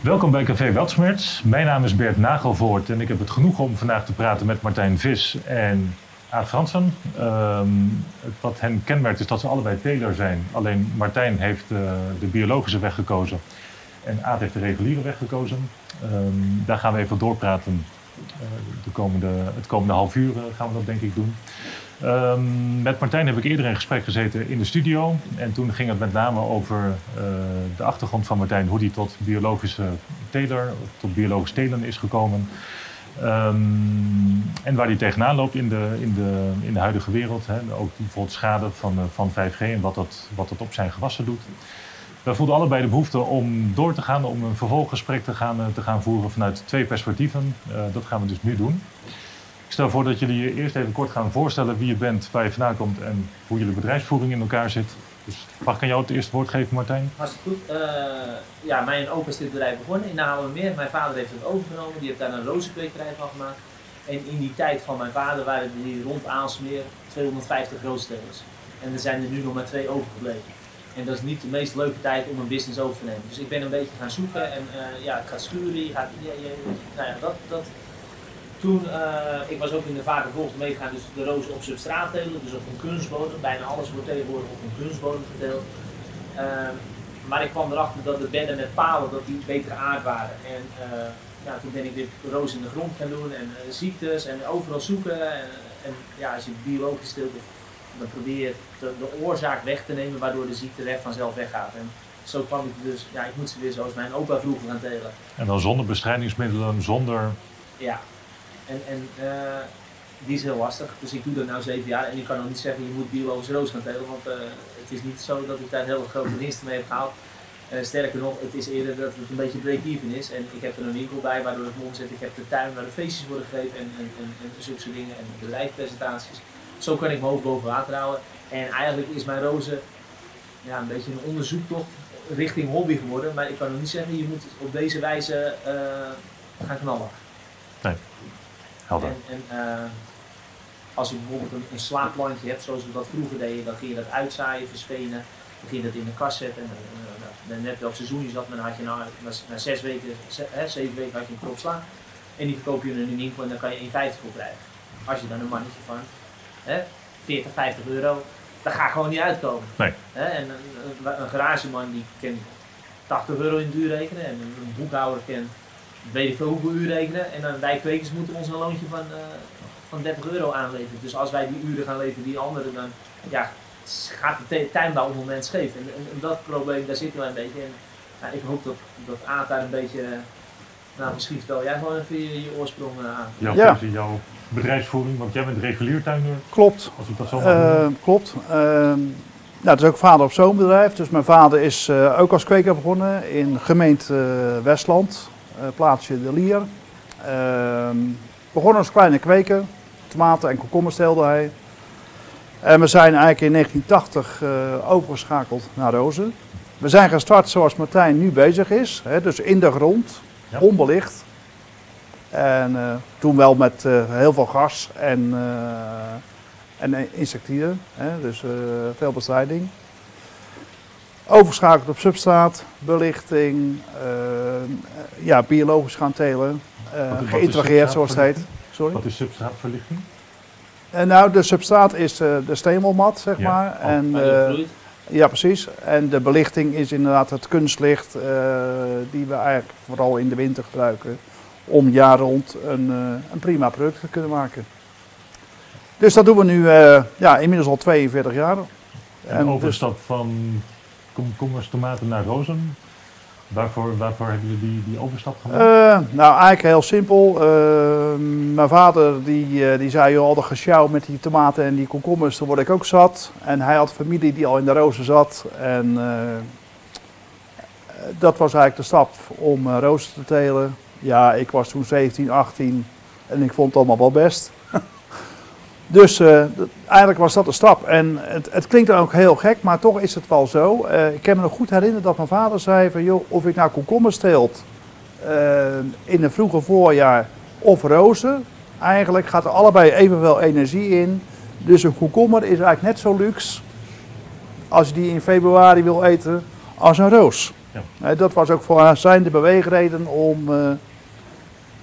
Welkom bij Café Weltsmerts. Mijn naam is Bert Nagelvoort en ik heb het genoegen om vandaag te praten met Martijn Vis en Aad Fransen. Ehm, wat hen kenmerkt is dat ze allebei teler zijn. Alleen Martijn heeft uh, de biologische weg gekozen en Aad heeft de reguliere weg gekozen. Ehm, daar gaan we even doorpraten. Uh, de komende, het komende half uur uh, gaan we dat denk ik doen. Um, met Martijn heb ik eerder in gesprek gezeten in de studio. En toen ging het met name over uh, de achtergrond van Martijn, hoe hij tot biologische teler, tot biologisch telen is gekomen. Um, en waar hij tegenaan loopt in de, in de, in de huidige wereld. Hè. Ook bijvoorbeeld schade van, van 5G en wat dat, wat dat op zijn gewassen doet. We voelden allebei de behoefte om door te gaan, om een vervolggesprek te gaan, te gaan voeren vanuit twee perspectieven. Dat gaan we dus nu doen. Ik stel voor dat jullie je eerst even kort gaan voorstellen wie je bent, waar je vandaan komt en hoe jullie bedrijfsvoering in elkaar zit. Dus mag ik jou het eerste woord geven, Martijn? Hartstikke goed. Uh, ja, mijn opa is dit bedrijf begonnen in meer. Mijn vader heeft het overgenomen, die heeft daar een rozenkwekerij van gemaakt. En in die tijd van mijn vader waren er hier rond Aalsmeer 250 roostelers. En er zijn er nu nog maar twee overgebleven. En dat is niet de meest leuke tijd om een business over te nemen. Dus ik ben een beetje gaan zoeken en uh, ja, het gaat schuren, ja, nou ja, dat, dat, toen, uh, ik was ook in de vader volgende meegegaan, dus de rozen op substraat telen, dus op een kunstbodem. Bijna alles wordt tegenwoordig op een kunstbodem gedeeld. Uh, maar ik kwam erachter dat de bedden met palen, dat die betere aard waren. En uh, ja, toen ben ik weer rozen in de grond gaan doen en uh, ziektes en overal zoeken. En, en, ja, als je biologisch teelt, dan probeer je de, de, oorzaak weg te nemen, waardoor de ziekte weg vanzelf weggaat. En zo kwam ik dus, ja, ik moet ze weer zoals mijn opa vroeger gaan telen. En dan zonder bestrijdingsmiddelen, zonder... Ja, en, en uh, die is heel lastig. Dus ik doe dat nu zeven jaar en ik kan nog niet zeggen je moet biologisch roos gaan telen, want uh, het is niet zo dat ik daar heel grote winsten mee heb gehaald. Uh, sterker nog, het is eerder dat het een beetje break-even is. En ik heb er een winkel bij waardoor ik me omzet. Ik heb de tuin waar de feestjes worden gegeven en, en, en, en zulke soort dingen en bedrijfspresentaties. Zo kan ik mijn hoofd boven water houden. En eigenlijk is mijn rozen ja, een beetje een onderzoektocht richting hobby geworden. Maar ik kan nog niet zeggen, je moet op deze wijze gaan knallen. Nee. En, en uh, als je bijvoorbeeld een, een slaapplantje hebt, zoals we dat vroeger deden, dan ging je dat uitzaaien, verspenen. Dan ging je dat in de kast zetten. En, uh, uh, net welk seizoen je zat, maar dan had je na, na zes weken, hè, zeven weken had je een krop sla. En die verkoop je in een winkel en dan kan je 1,50 voor krijgen. Als je dan een mannetje van hè, 40, 50 euro, dat gaat gewoon niet uitkomen. Nee. Hè, en een, een, garageman die kan 80 euro in duur rekenen en een boekhouder kan weet ik veel hoeveel uur rekenen. En dan wij kwekers moeten ons een loontje van, uh, van 30 euro aanleveren. Dus als wij die uren gaan leveren die anderen, dan ja, gaat de tuinbouw op het moment scheef. En, en, en, dat probleem, daar zitten wij een beetje in. Nou, ik hoop dat, dat Aad daar een beetje, nou misschien vertel jij gewoon even je, je oorsprong uh, aan. Jouw, ja. jouw bedrijfsvoering, want jij bent regulier tuinder. Klopt. Als ik dat zo uh, Klopt. Nou, het is ook vader op zoon bedrijf. Dus mijn vader is uh, ook als kweker begonnen in gemeente uh, Westland. Uh, plaatsje De Lier. Uh, begon als kleine kweker. Tomaten en komkommers teelde hij. En we zijn eigenlijk in 1980 uh, overgeschakeld naar rozen. We zijn gestart zoals Martijn nu bezig is. Hè, dus in de grond, ja. onbelicht. En uh, toen wel met uh, heel veel gas en, en insectiden. Hè, dus veel bestrijding. Overschakeld op substraat, belichting, uh, ja, biologisch gaan telen, uh, geïntegreerd zoals het heet. Sorry? Wat is substraatverlichting? Uh, nou, de substraat is de steenmelmat, zeg ja. maar. Oh, en, ja, precies. En de belichting is inderdaad het kunstlicht die we eigenlijk vooral in de winter gebruiken om jaar rond een, een prima product te kunnen maken. Dus dat doen we nu ja, inmiddels al 42 jaar. En, en overstap dus, van komkommers, tomaten naar rozen. Waarvoor, waarvoor hebben jullie die, die overstap gemaakt? Uh, nou, eigenlijk heel simpel. Uh, mijn vader die, uh, die zei, al dat gesjouw met die tomaten en die komkommers, daar word ik ook zat. En hij had familie die al in de rozen zat. En dat was eigenlijk de stap om rozen te telen. Ja, ik was toen 17, 18 en ik vond het allemaal wel best. Dus uh, eigenlijk was dat een stap. En het, het, klinkt ook heel gek, maar toch is het wel zo. Uh, ik heb me nog goed herinnerd dat mijn vader zei van... joh, of ik nou komkommers teelt uh, in een vroege voorjaar of rozen... eigenlijk gaat er allebei evenveel energie in. Dus een komkommer is eigenlijk net zo luxe... als je die in februari wil eten als een roos. Ja. Eh, dat was ook voor haar zijn de beweegreden om eh,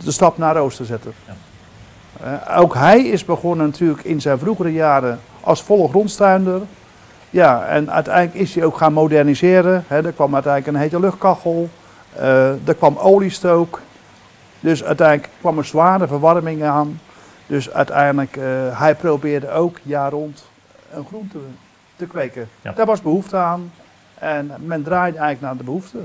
de stap naar Roos te zetten. Ja. Eh, ook hij is begonnen natuurlijk in zijn vroegere jaren als volle grondstuinder. Ja, en uiteindelijk is hij ook gaan moderniseren. Er kwam uiteindelijk een hete luchtkachel, eh, er kwam oliestook. Dus uiteindelijk kwam er zware verwarming aan. Dus uiteindelijk, eh hij probeerde ook jaar rond een groente te kweken. Ja. Daar was behoefte aan. En men draaide eigenlijk naar de behoefte.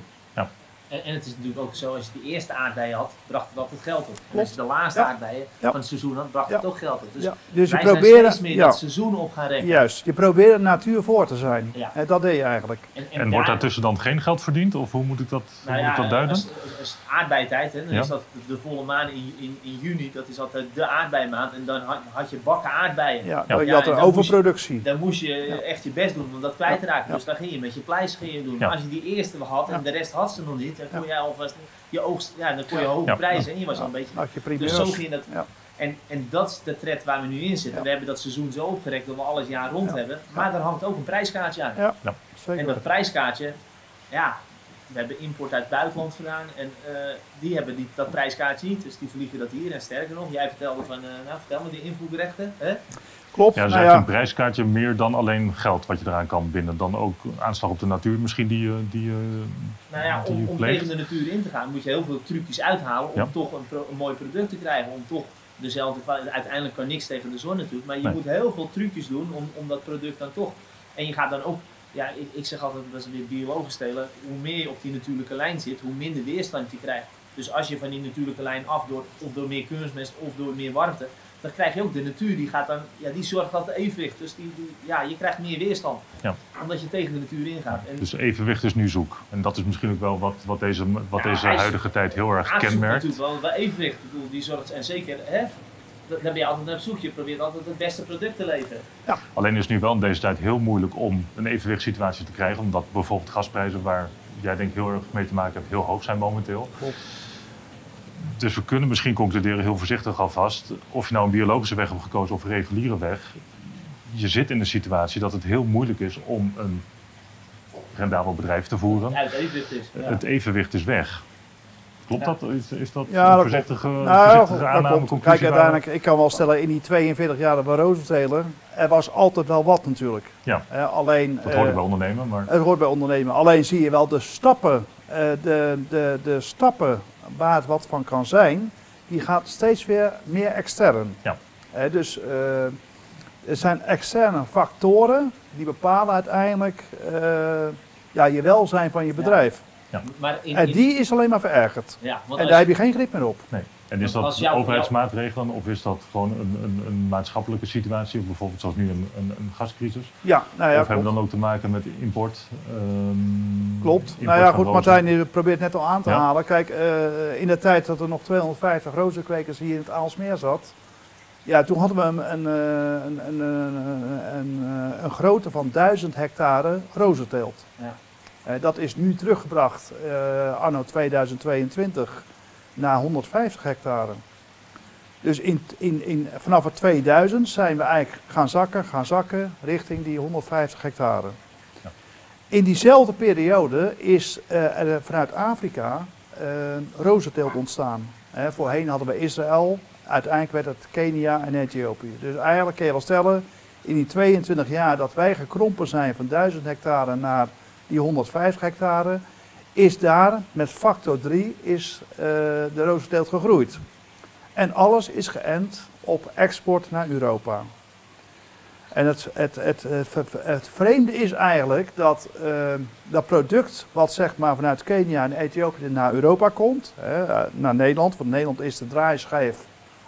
En, en het is natuurlijk ook zo, als je de eerste aardbeien had, bracht het altijd geld op. En als je de laatste Ja. aardbeien Ja. van het seizoen had, bracht Ja. het ook geld op. Dus ja. Dus je wij zijn probeerde, steeds meer ja, dat seizoen op gaan rekenen. juist, je probeerde natuur voor te zijn. Ja. Hè, dat deed je eigenlijk. En, En wordt daartussen dan geen geld verdiend? Of hoe moet ik dat, hoe Nou moet ik ja, dat duiden? als, als aardbeitijd, hè, dan Ja. is dat de volle maan in, in, in juni, dat is altijd de aardbeimaand. En dan had, had je bakken aardbeien. Ja, Ja. Je had en een overproductie. Dan moest je Ja. echt je best doen om dat kwijt te raken. Ja. Dus dan ging je met je pleis ging je doen. Ja. Maar als je die eerste had en Ja. de rest had ze nog niet, dan kon Ja. jij alvast je oogst, ja, dan kon je hoge Ja. prijzen en je was al een beetje. Had je Dus zo ging dat. Ja. En, en dat is de tred waar we nu in zitten. Ja. We hebben dat seizoen zo opgerekt dat we alles jaar rond Ja. hebben. Maar daar hangt ook een prijskaartje aan. Ja, Ja. zeker. En dat prijskaartje, ja, we hebben import uit het buitenland gedaan en eh, die hebben die, dat prijskaartje niet. Dus die vliegen dat hier. En sterker nog, jij vertelde van, eh, nou vertel me die invoergerechten. Hè? Klopt. Ja, dus nou ja, een prijskaartje meer dan alleen geld wat je eraan kan binden. Dan ook aanslag op de natuur misschien die, je- die, je- Nou ja, die om, je om pleegt. tegen de natuur in te gaan moet je heel veel trucjes uithalen om Ja. toch een, pro- een mooi product te krijgen. Om toch dezelfde. Uiteindelijk kan niks tegen de zon natuurlijk, maar je Nee. moet heel veel trucjes doen om, om dat product dan toch. En je gaat dan ook, ja, ik, ik zeg altijd, dat is weer biologisch stelen, hoe meer je op die natuurlijke lijn zit, hoe minder weerstand je krijgt. Dus als je van die natuurlijke lijn af door, of door meer kunstmest of door meer warmte, dan krijg je ook de natuur, die gaat dan, ja, die zorgt dat de evenwicht. Dus die, die- ja, je krijgt meer weerstand. Ja. Omdat je tegen de natuur ingaat. En Dus evenwicht is nu zoek. En dat is misschien ook wel wat, wat deze, wat Ja, deze is- huidige tijd heel erg kenmerkt. natuurlijk wel, wel evenwicht. Ik bedoel, die zorgt, en zeker, hè, dat- daar ben je altijd naar op zoek. Je probeert altijd het beste product te leveren. Alleen is het nu wel in deze tijd heel moeilijk om een evenwichtssituatie te krijgen. Omdat bijvoorbeeld gasprijzen, waar jij denk ik heel erg mee te maken hebt, heel hoog zijn momenteel. Klopt. Dus we kunnen misschien concluderen heel voorzichtig alvast. Of je nou een biologische weg hebt gekozen of een reguliere weg. Je zit in een situatie dat het heel moeilijk is om een rendabel bedrijf te voeren. Uit evenwicht is. Ja. Het evenwicht is weg. Klopt Ja. dat? Is, is dat Ja, een dat voorzichtige, Nou, voorzichtige dat aanname, klopt. conclusie? Kijk, uiteindelijk, ik kan wel stellen, in die 42 jaar bij Roosentelen, er was altijd wel wat natuurlijk. Ja. Alleen, Dat hoor ik eh, bij ondernemen, maar Het hoort bij ondernemen. Alleen zie je wel de stappen, eh, de, de, de stappen waar het wat van kan zijn, die gaat steeds weer meer extern. Ja. Eh, dus eh, er zijn externe factoren die bepalen uiteindelijk eh, ja, je welzijn van je bedrijf. Maar in, En die is alleen maar verergerd. ja, want En daar heb je geen grip meer op. nee. En is dat overheidsmaatregelen of is dat gewoon een, een, een maatschappelijke situatie? Bijvoorbeeld zoals nu een, een, een gascrisis? Ja, nou ja, of hebben we dan ook te maken met import? ehm, Klopt. import Nou ja, goed, rozen? Martijn die probeert net al aan te Ja. halen. Kijk, eh, in de tijd dat er nog 250 rozenkwekers hier in het Aalsmeer zat. Ja, toen hadden we een, een, eh, een, een, een, een, eh, een grootte van 1000 hectare rozenteelt. Ja. Dat is nu teruggebracht, eh, anno 2022, naar 150 hectare. Dus in, in, in, vanaf het 2000 zijn we eigenlijk gaan zakken, gaan zakken richting die 150 hectare. Ja. In diezelfde periode is eh, er vanuit Afrika eh rozenteelt ontstaan. Voorheen hadden we Israël, uiteindelijk werd het Kenia en Ethiopië. Dus eigenlijk kun je wel stellen, in die 22 jaar dat wij gekrompen zijn van 1000 hectare naar die 150 hectare, is daar met factor 3 is, eh, de rozenteelt gegroeid. En alles is geënt op export naar Europa. En het, het, het, het, het vreemde is eigenlijk dat eh, dat product wat zeg maar vanuit Kenia en Ethiopië naar Europa komt, hè, eh, naar Nederland, want Nederland is de draaischijf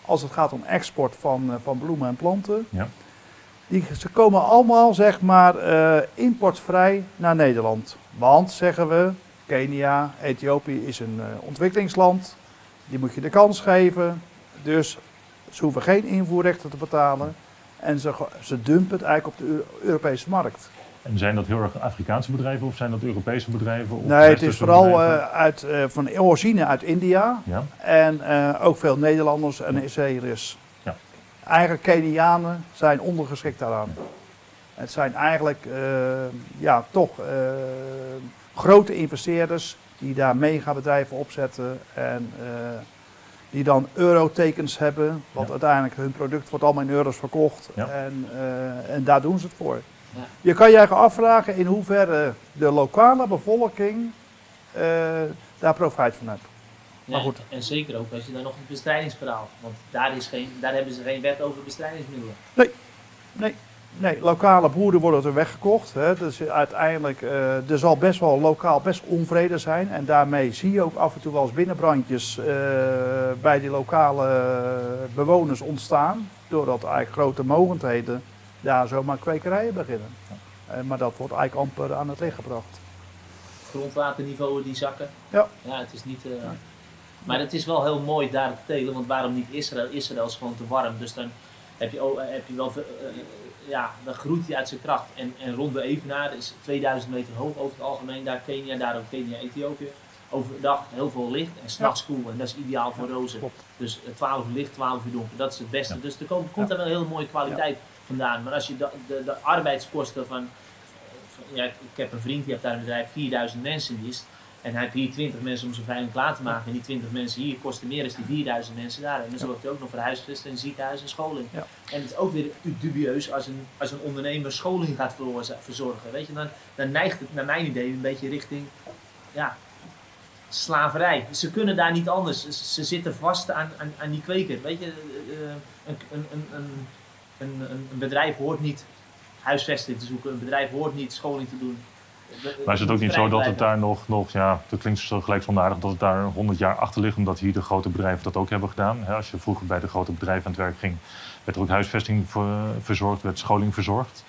als het gaat om export van, eh, van bloemen en planten. Ja. Die, ze komen allemaal zeg maar eh, importvrij naar Nederland. Want zeggen we, Kenia, Ethiopië is een eh, ontwikkelingsland, die moet je de kans geven. Dus ze hoeven geen invoerrechten te betalen. En ze, ze dumpen het eigenlijk op de Eu- Europese markt. En zijn dat heel erg Afrikaanse bedrijven of zijn dat Europese bedrijven? Of Nee, het is vooral eh, uit, eh, van origine uit India. ja? En ook veel Nederlanders en Israëliërs. Ja. Eigenlijk Kenianen zijn ondergeschikt daaraan. Het zijn eigenlijk eh, ja, toch eh, grote investeerders die daar megabedrijven opzetten en eh, die dan eurotekens hebben, want Ja. uiteindelijk hun product wordt allemaal in euro's verkocht Ja. en, eh, en daar doen ze het voor. Ja. Je kan je eigenlijk afvragen in hoeverre de lokale bevolking eh, daar profijt van heeft. Maar Ja, goed. En zeker ook als je dan nog het bestrijdingsverhaal. Want daar, is geen, daar hebben ze geen wet over bestrijdingsmiddelen. Nee, lokale boeren worden er weggekocht. Hè. Dus uiteindelijk, eh, er zal best wel lokaal best onvrede zijn. En daarmee zie je ook af en toe wel eens binnenbrandjes eh, bij die lokale bewoners ontstaan. Doordat eigenlijk grote mogendheden daar zomaar kwekerijen beginnen. Eh, maar dat wordt eigenlijk amper aan het licht gebracht. Grondwaterniveauen die zakken. Ja. Ja, het is niet... Maar het is wel heel mooi daar te telen. Want waarom niet Israël? Israël is gewoon te warm. Dus dan heb je, ook- heb je wel... eh, eh, ja, dan groeit hij uit zijn kracht. En, en rond de Evenaar is 2000 meter hoog over het algemeen. Daar Kenia, daar ook Kenia, Ethiopië. Overdag heel veel licht en s'nachts koel. En dat is ideaal voor rozen. Dus eh, 12 uur licht, 12 uur donker. Dat is het beste. Dus er komt, komt daar wel een hele mooie kwaliteit vandaan. Maar als je de, de, de arbeidskosten van... van- Ja, ik heb een vriend die heeft daar een bedrijf 4000 mensen in dienst. En hij heeft hier 20 mensen om zijn veiling klaar te maken. En die 20 mensen hier kosten meer dan die 4000 mensen daar. En dan zorgt hij ook nog voor huisvesten, ziekenhuis en scholing. Ja. En het is ook weer dubieus als een, als een ondernemer scholing gaat verzorgen. Weet je, dan, dan neigt het naar mijn idee een beetje richting ja, slaverij. Ze kunnen daar niet anders. Ze, zitten vast aan, aan, aan die kweker. Weet je, eh, een, een, een, een, een, een- een bedrijf hoort niet huisvesting te zoeken. Een bedrijf hoort niet scholing te doen. Maar is het ook niet zo dat het daar nog, nog ja, dat klinkt zo gelijk zo aardig, dat het daar 100 jaar achter ligt, omdat hier de grote bedrijven dat ook hebben gedaan. Hè, als je vroeger bij de grote bedrijven aan het werk ging, werd er ook huisvesting ver- verzorgd, werd scholing verzorgd.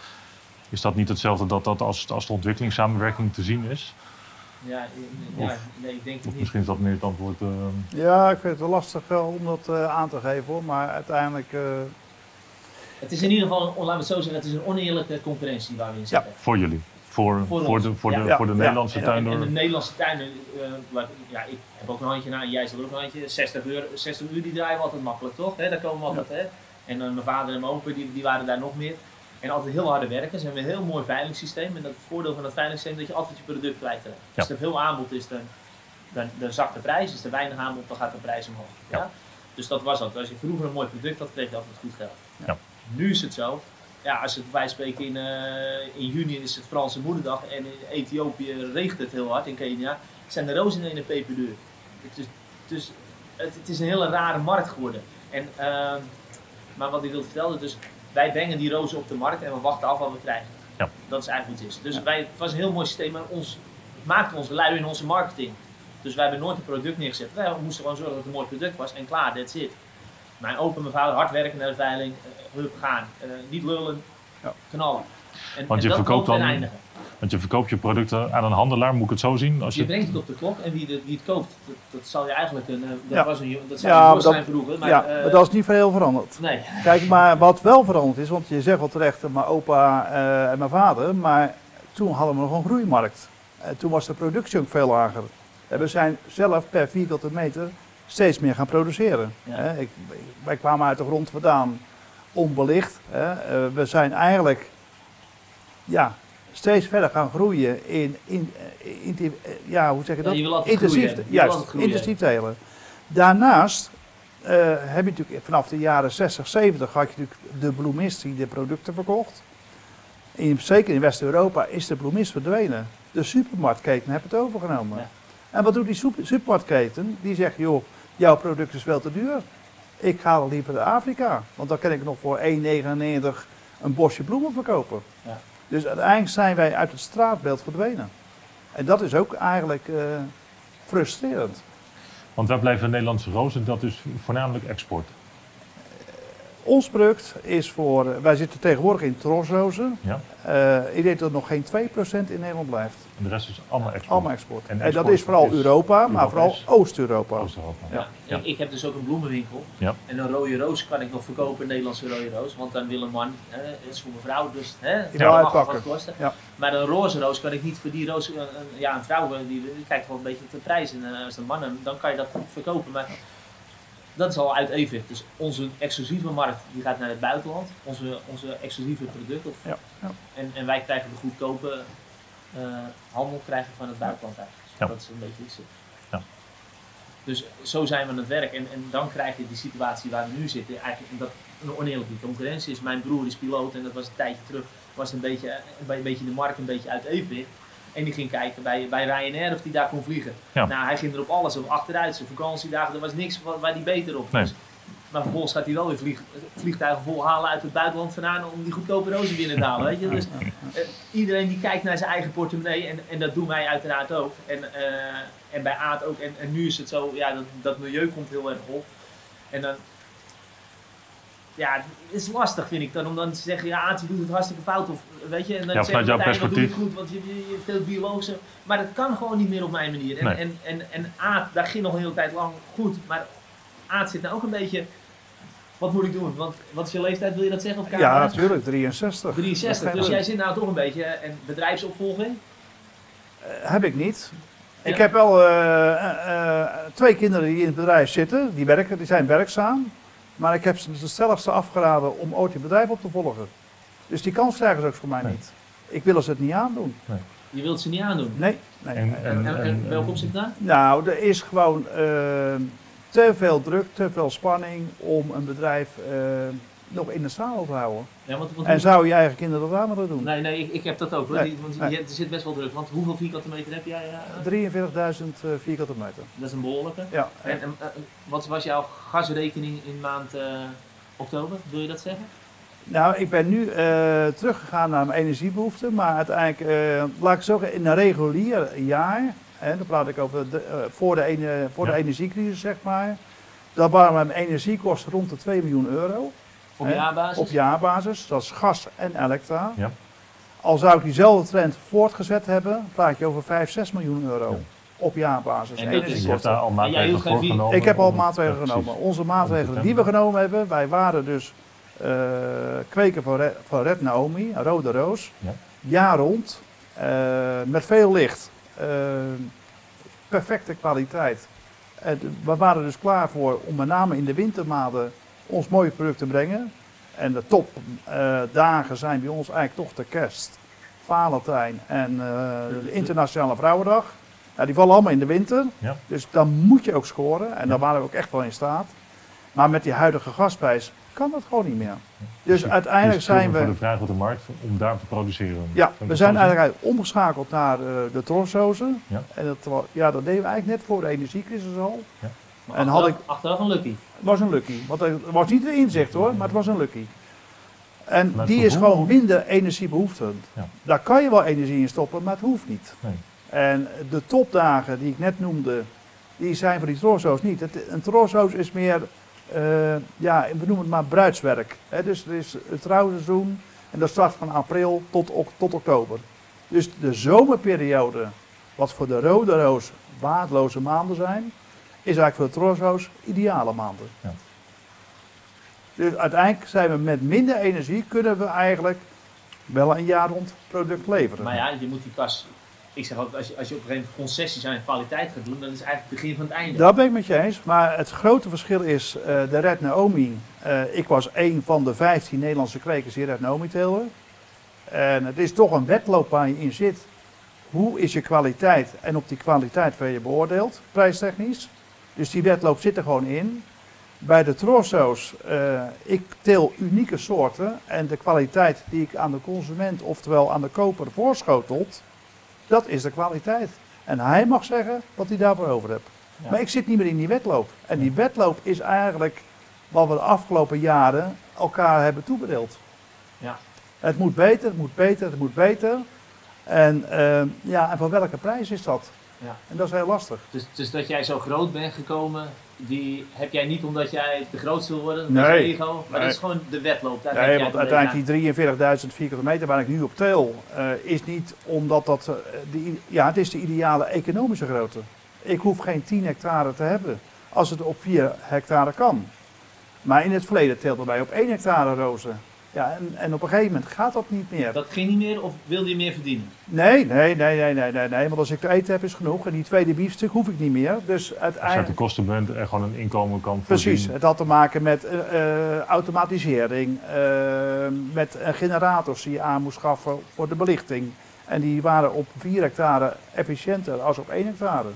Is dat niet hetzelfde dat dat als, als de ontwikkelingssamenwerking te zien is? Ja, ja, Of- nee, ik denk het niet. misschien is dat meer het antwoord. eh, Ja, ik vind het wel lastig eh, om dat eh, aan te geven hoor. Maar uiteindelijk, eh, Het is in ieder geval, laten we het zo zeggen, het is een oneerlijke concurrentie waar we in zitten. voor jullie. Voor, Voor de, voor, ja. de, Ja, voor de ja, Nederlandse ja. En, en tuinder. de Nederlandse tuinen, eh, waar- ja, ik heb ook een handje na, en jij zal ook een handje. 60 uur, 60 uur die draaien we altijd makkelijk, toch? Hè, daar komen we altijd, hè? En dan mijn vader en mijn opa, die, die waren daar nog meer. En altijd heel harde werken. Ze hebben een heel mooi veilingssysteem. En dat het voordeel van dat veilingssysteem is dat je altijd je product kwijtraakt. Als er veel aanbod is, dan, dan, dan zakt de prijs. Is er weinig aanbod, dan gaat de prijs omhoog. Ja? Ja. Dus dat was altijd. Als je vroeger een mooi product had, kreeg je altijd goed geld. Ja. Nu is het zo. Ja, als het wij spreken in, eh, in juni is het Franse moederdag en in Ethiopië regent het heel hard in Kenia, zijn de rozen in een peperduur. Het is, dus het, het is een hele rare markt geworden. En, ehm, maar wat ik wil vertellen, dus wij brengen die rozen op de markt en we wachten af wat we krijgen. Ja. Dat is eigenlijk hoe het is. Dus wij, het was een heel mooi systeem, maar ons, het maakte ons lui in onze marketing. Dus wij hebben nooit een product neergezet. Wij moesten gewoon zorgen dat het een mooi product was en klaar, that's it. Mijn opa en mijn vader hard werken naar de veiling, eh, hup, gaan. Eh, niet lullen, Ja. knallen. En, Want je verkoopt dan- eindigen. Want je verkoopt je producten aan een handelaar, moet ik het zo zien? Als Je je, brengt het op de klok en wie, de, wie het koopt, dat, dat zal je eigenlijk een, eh, dat Ja. was een, dat zou Ja, een dat- zijn vroeger. Maar, ja, maar dat is niet veel veranderd. Nee, Kijk, maar wat wel veranderd is, want je zegt wel terecht, mijn opa eh, en mijn vader, maar toen hadden we nog een groeimarkt. En toen was de productie ook veel lager. En we zijn zelf per vierkante meter steeds meer gaan produceren. Ja. Ik, wij kwamen uit de grond vandaan onbelicht. Hè. Eh, we zijn eigenlijk ja, steeds verder gaan groeien in, in, eh, in, eh, ja, hoe zeg je Ja, dat? altijd intensief, groeien. Juist, intensief telen. Daarnaast heb je natuurlijk vanaf de jaren 60, 70 had je natuurlijk de bloemist die de producten verkocht. In, zeker in West-Europa is de bloemist verdwenen. De supermarktketen hebben het overgenomen. Ja. En wat doet die super- supermarktketen? Die zegt, joh, jouw product is veel te duur. Ik ga er liever naar Afrika. Want dan kan ik nog voor 1,99 een bosje bloemen verkopen. Ja. Dus uiteindelijk zijn wij uit het straatbeeld verdwenen. En dat is ook eigenlijk eh, frustrerend. want waar blijven Nederlandse rozen? Dat is voornamelijk export. Ons product is voor, wij zitten tegenwoordig in trosrozen. Ja? Eh ik denk dat nog geen 2% in Nederland blijft. En de rest is allemaal export. Allemaal export. En En, dat is vooral is Europa, maar vooral. Oost-Europa. Oost-Europa. Ja. Ja. Ik, ik heb dus ook een bloemenwinkel. Ja. En een rode roos kan ik nog verkopen, een Nederlandse rode roos. Want dan wil een man, hè, dat is voor mijn vrouw, dus hè, Die uitpakken. wat kosten. Ja. Maar een roze roos kan ik niet voor die roos, een, een- ja, een vrouw eh, die, die kijkt wel een beetje op de prijs. En eh, als een man, dan kan je dat verkopen. Maar dat is al uit evenwicht. Dus onze exclusieve markt die gaat naar het buitenland. Onze, onze exclusieve producten. Ja, ja. En, en wij krijgen de goedkope eh, handel krijgen van het buitenland eigenlijk. Ja. Dat is een beetje. Ja. Dus zo zijn we aan het werk. En, en dan krijg je die situatie waar we nu zitten. Eigenlijk dat een oneerlijke concurrentie is. Mijn broer is piloot en dat was een tijdje terug. Was een beetje, een beetje de markt een beetje uit evenwicht. En die ging kijken bij, bij Ryanair of die daar kon vliegen. Ja. Nou, hij ging er op alles op achteruit. Zijn vakantiedagen, er was niks wa- waar hij beter op Nee. was. Maar vervolgens gaat hij wel weer vlieg, vliegtuigen vol halen uit het buitenland vandaan om die goedkope rozen binnen te halen. Weet je? Dus eh, iedereen die kijkt naar zijn eigen portemonnee en, en dat doen wij uiteraard ook. En, eh, en bij Aad ook. En, en nu is het zo, ja, dat, dat milieu komt heel erg op. En dan, ja, het is lastig vind ik dan om dan te zeggen, ja Aad je doet het hartstikke fout. Of, weet je, en dan Ja, vanuit jouw dat doe je perspectief. goed, want je, je, je teelt biologische. Maar dat kan gewoon niet meer op mijn manier. En, Nee. en, en, en Aad, daar ging nog een hele tijd lang goed. Maar Aad zit nou ook een beetje, wat moet ik doen? Want wat is je leeftijd, wil je dat zeggen op camera? Ja, natuurlijk, 63. 63, dus jij zit nou toch een beetje, en bedrijfsopvolging? Eh, heb ik niet. Ik heb wel eh, eh, twee kinderen die in het bedrijf zitten, die, werken, die zijn werkzaam. Maar ik heb ze dus zelfs afgeraden om ooit het bedrijf op te volgen. Dus die kans krijgen ze ook voor mij Nee. niet. Ik wil ze het niet aandoen. Je wilt ze niet aandoen. Nee. nee. En- En, en, en, welk opzicht daar? Nou, er is gewoon eh, te veel druk, te veel spanning om een bedrijf eh, nog in de te houden. Ja, want, want En zou je eigen kinderen dat aan willen doen? Nee, nee, ik, ik heb dat ook. hoor. Nee, Die- want nee. je, er zit best wel druk. Want hoeveel vierkante meter heb jij? Ja, 43.000 eh, vierkante meter. dat is een behoorlijke. Ja. En, en, eh, wat was jouw gasrekening in maand eh, oktober? Wil je dat zeggen? Nou, ik ben nu eh, teruggegaan naar mijn energiebehoeften, maar uiteindelijk, eh, laat ik zeggen, in een regulier jaar, hè, dan praat ik over de, eh, voor, de, ene, voor Ja. de energiecrisis, zeg maar, dan waren mijn energiekosten rond de 2 miljoen euro Op jaarbasis? op jaarbasis. Dat is gas en elektra. Ja. Al zou ik diezelfde trend voortgezet hebben, praat je over 5, 6 miljoen euro Ja. op jaarbasis. En dat is- je hebt daar al maatregelen voor genomen? Ik heb al maatregelen ja, genomen. Onze maatregelen die we genomen hebben, wij waren dus eh, kweken van Red, van Red Naomi, een Rode Roos, Ja. jaar rond, eh, met veel licht, eh, perfecte kwaliteit. En we waren dus klaar voor om met name in de wintermaanden ons mooie product te brengen. En de topdagen zijn bij ons eigenlijk toch de kerst, Valentijn en eh, de Internationale Vrouwendag. Ja, die vallen allemaal in de winter. Ja. Dus dan moet je ook scoren. En Ja. daar waren we ook echt wel in staat. Maar met die huidige gasprijs kan dat gewoon niet meer. Dus Dus uiteindelijk zijn voor we. de vraag op de markt om daar te produceren. Ja, ik we zijn eigenlijk omgeschakeld naar eh, de trosdozen. Ja. En dat, ja, dat deden we eigenlijk net voor de energiecrisis al. Maar En achteraf, had achteraf een lucky. Het was een lucky. Want het was niet de inzicht hoor, maar het was een lucky. En die is gewoon minder energiebehoeftend. Ja. Daar kan je wel energie in stoppen, maar het hoeft niet. Nee. En de topdagen die ik net noemde, die zijn voor die trosdoos niet. Het, een trosdoos is meer, eh, ja, we noemen het maar bruidswerk. Dus er is het trouwseizoen en dat start van april tot, tot oktober. Dus de zomerperiode, wat voor de rode roos waardeloze maanden zijn, is eigenlijk voor de trosdoos ideale maanden. Ja. Dus uiteindelijk zijn we met minder energie, kunnen we eigenlijk wel een jaar rond product leveren. Maar ja, je moet die kas. Ik zeg ook, als je, als je op een gegeven moment concessies aan kwaliteit gaat doen, dan is het eigenlijk het begin van het einde. Dat ben ik met je eens. Maar het grote verschil is, eh, de Red Naomi. eh, ik was een van de 15 Nederlandse kwekers die Red Naomi teelden. En het is toch een wedloop waar je in zit. Hoe is je kwaliteit? En op die kwaliteit word je beoordeeld, prijstechnisch. Dus die wedloop zit er gewoon in. Bij de Trosso's, eh ik teel unieke soorten. En de kwaliteit die ik aan de consument, oftewel aan de koper, voorschotelt, dat is de kwaliteit. En hij mag zeggen wat hij daarvoor over heeft. Ja. Maar ik zit niet meer in die wedloop. En die wedloop is eigenlijk wat we de afgelopen jaren elkaar hebben toebedeeld. Ja. Het moet beter, het moet beter, het moet beter. En, eh, ja, en voor welke prijs is dat? Ja. En dat is heel lastig. Dus, dus dat jij zo groot bent gekomen, die heb jij niet omdat jij de grootste wil worden, Nee. met je ego, maar Nee. dat is gewoon de wedloop. Daar Nee, jij want uiteindelijk die 43.000 vierkante meter waar ik nu op teel, eh, is niet omdat dat... eh, die, ja, het is de ideale economische grootte. Ik hoef geen 10 hectare te hebben als het op 4 hectare kan. Maar in het verleden teelden wij op 1 hectare rozen. Ja, en, en op een gegeven moment gaat dat niet meer. Dat ging niet meer of wilde je meer verdienen? Nee, nee, nee, nee, nee, nee, nee. Want als ik te eten heb is genoeg. En die tweede biefstuk hoef ik niet meer. Dus Als je uit de uiteindelijk... kosten bent en gewoon een inkomen kan Precies, voorzien. het had te maken met eh, eh, automatisering, eh, met generators die je aan moest schaffen voor de belichting. En die waren op 4 hectare efficiënter als op 1 hectare.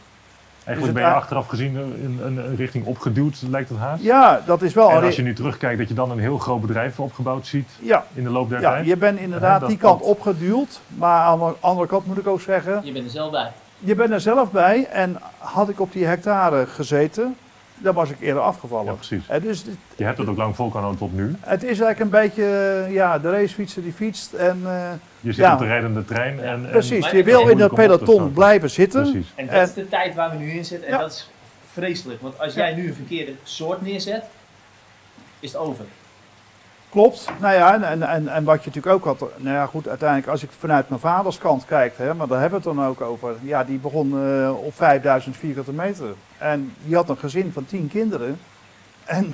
Eigenlijk ben je achteraf gezien in een, een richting opgeduwd, lijkt het haast. Ja, dat is wel... En als je nu terugkijkt, dat je dan een heel groot bedrijf opgebouwd ziet Ja, in de loop der ja, tijd. je bent inderdaad die kant opgeduwd. Maar aan de andere kant moet ik ook zeggen, Je bent er zelf bij. je bent er zelf bij. En had ik op die hectare gezeten, dan was ik eerder Ja, afgevallen. precies. Hè, dus Je hebt het ook lang vol kunnen tot nu. het is eigenlijk een beetje, eh, ja, de racefietser die fietst. En eh, Je zit Ja. op de rijdende trein. En, en precies, je wil in te peloton blijven zitten. Precies. En dat En- is de tijd waar we nu in zitten. En Ja. dat is vreselijk. Want als jij nu een verkeerde soort neerzet, is het over. Klopt. Nou ja, en, en, en, wat je natuurlijk ook had. Nou ja, goed, uiteindelijk als ik vanuit mijn vaders kant kijk, hè, maar daar hebben we het dan ook over. Ja, die begon eh, op 5000 vierkante meter. En die had een gezin van 10 kinderen. En,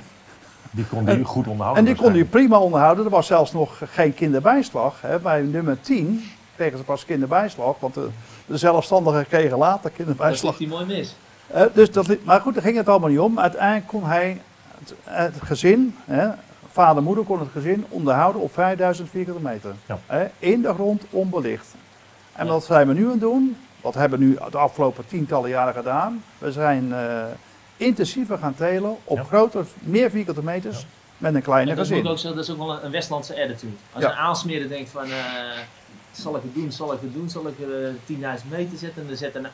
Die kon die goed onderhouden. en die kon die waarschijnlijk. prima onderhouden. Er was zelfs nog geen kinderbijslag. Hè. Bij nummer 10 kregen ze pas kinderbijslag. Want de, de zelfstandigen kregen later Dat kinderbijslag. ligt hij mooi mis. Eh, dus dat, maar goed, daar ging het allemaal niet om. Uiteindelijk kon hij het, het gezin, hè, vader en moeder kon het gezin onderhouden op 5000 vierkante meter. Ja. Hè, in de grond, onbelicht. En Ja. wat zijn we nu aan het doen? Wat hebben we nu de afgelopen tientallen jaren gedaan? We zijn eh, intensiever gaan telen op Ja. grotere, meer vierkante meters Ja. met een kleiner En dat, moet gezin. ook zo, dat is ook wel een, Westlandse attitude. Als Ja. een aansmeerder denkt van, eh, zal ik het doen, zal ik het doen, zal ik eh 10.000 meter zetten. En dan zet een,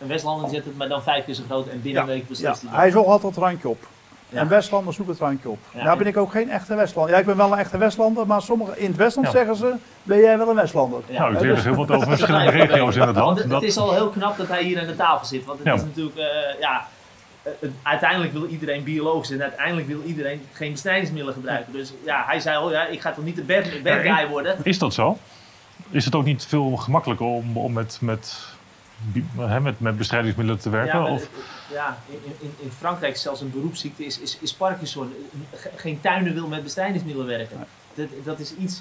een Westlander zet het maar dan vijf keer zo groot en binnen Ja, een week Ja, beslist hij dat. hij zocht altijd het randje op. Ja. En Westlanders zoeken het randje op. Ja, nou en- ben ik ook geen echte Westlander. Ja, ik ben wel een echte Westlander, maar sommigen in het Westland Ja. zeggen ze, ben jij wel een Westlander? Ja. Nou, ik leer dus- heel wat over verschillende regio's in het land. het, Dat, het is al heel knap dat hij hier aan de tafel zit. Want het Ja. is natuurlijk, eh, ja, eh, uiteindelijk wil iedereen biologisch en uiteindelijk wil iedereen geen bestrijdingsmiddelen gebruiken. Dus ja, hij zei al, ja, ik ga toch niet de bad, guy worden. Is dat zo? Is het ook niet veel gemakkelijker om, om met, met, hè, met, met bestrijdingsmiddelen te werken? Ja, of, ja in, in, in Frankrijk zelfs een beroepsziekte is, is, is Parkinson. Ge- Geen tuiner wil met bestrijdingsmiddelen werken. Dat, dat is iets,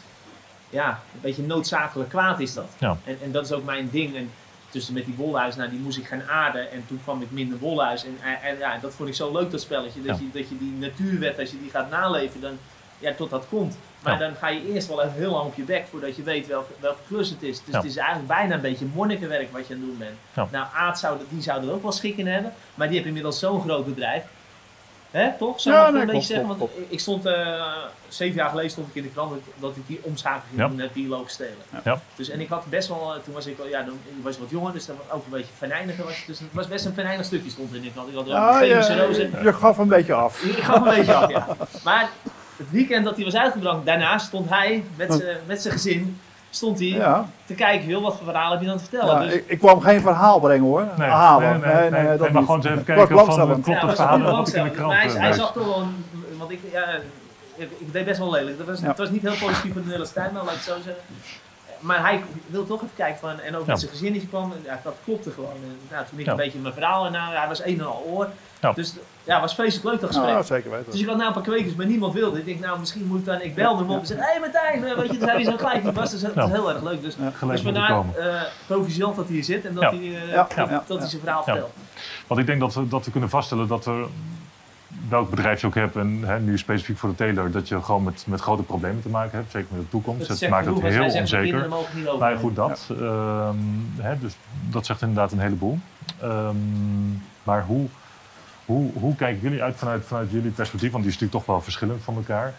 ja, een beetje noodzakelijk kwaad is dat. Ja. En, en dat is ook mijn ding. En tussen met die wolhuis, nou die moest ik gaan aarden. En toen kwam ik minder wolhuis. En, en, en ja, dat vond ik zo leuk dat spelletje. Dat, Ja. je, dat je die natuurwet, als je die gaat naleven, dan, ja, tot dat komt. Maar Ja. dan ga je eerst wel even heel lang op je bek voordat je weet welke, welke klus het is. Dus Ja. het is eigenlijk bijna een beetje monnikenwerk wat je aan het doen bent. Ja. Nou, Aad zou, dat- die zou er ook wel schik in hebben. Maar die heeft inmiddels zo'n groot bedrijf. Hè, toch? Zou Ja, ik wel nee, een beetje klopt, zeggen? klopt, Want ik stond, eh, zeven jaar geleden stond ik in de krant dat, dat ik die omschakeling ging Ja. doen naar biologisch stelen. Ja. Dus, en ik had best wel, eh, toen was ik al, ja, dan was ik wat jonger, dus dan was ook een beetje venijniger. Was, het. dus het was best een venijnig stukje stond er in de krant. Ik had wel Ah, een je, je gaf een beetje af. Ik gaf een beetje af, ja. Maar het weekend dat hij was uitgebracht, daarna stond hij met zijn gezin stond hij Ja, te kijken, joh, wat voor verhaal heb je dan te vertellen? ja dus, ik, ik kwam geen verhaal brengen hoor. nee, Halen. nee, nee, nee, dat maar niet. gewoon eens even kijken van, klopt het verhaal ik in de krant hij, zag toch wel, want ik, ja, ik, ik deed best wel lelijk. Dat was. Het was niet heel positief voor de Nederlandse tuin, maar laat ik het zo zeggen. Maar hij wil toch even kijken van, en ook Ja. met zijn gezinnetje kwam, en ja, dat klopte gewoon. En, nou, toen ik Ja. een beetje mijn verhaal, en nou, hij was een en al oor. Ja. Dus ja, het was vreselijk leuk dat gesprek. Ja, zeker weten. Dus ik had nou een paar kwekers, maar niemand wilde. Ik denk, nou misschien moet ik dan, ik belde hem op en zei, hé hey, Martijn, eh, weet je, dus hij is zo gelijk niet was. Dus dat Ja. is heel erg leuk. Dus, Ja. dus vandaar eh proficiat dat hij hier zit en dat Ja. hij, eh, Ja, dat, ja, dat ja. hij zijn verhaal Ja. vertelt. Want ik denk dat we, dat we kunnen vaststellen dat er, welk bedrijf je ook hebt, en hè, nu specifiek voor de teler, dat je gewoon met, met grote problemen te maken hebt, zeker met de toekomst. Dat maakt het heel onzeker. kinderen mogen niet over. Maar goed, dat. ehm, hè, dus dat zegt inderdaad een heleboel. Ehm, maar hoe, hoe, hoe kijken jullie uit vanuit, vanuit jullie perspectief? Want die is natuurlijk toch wel verschillend van elkaar.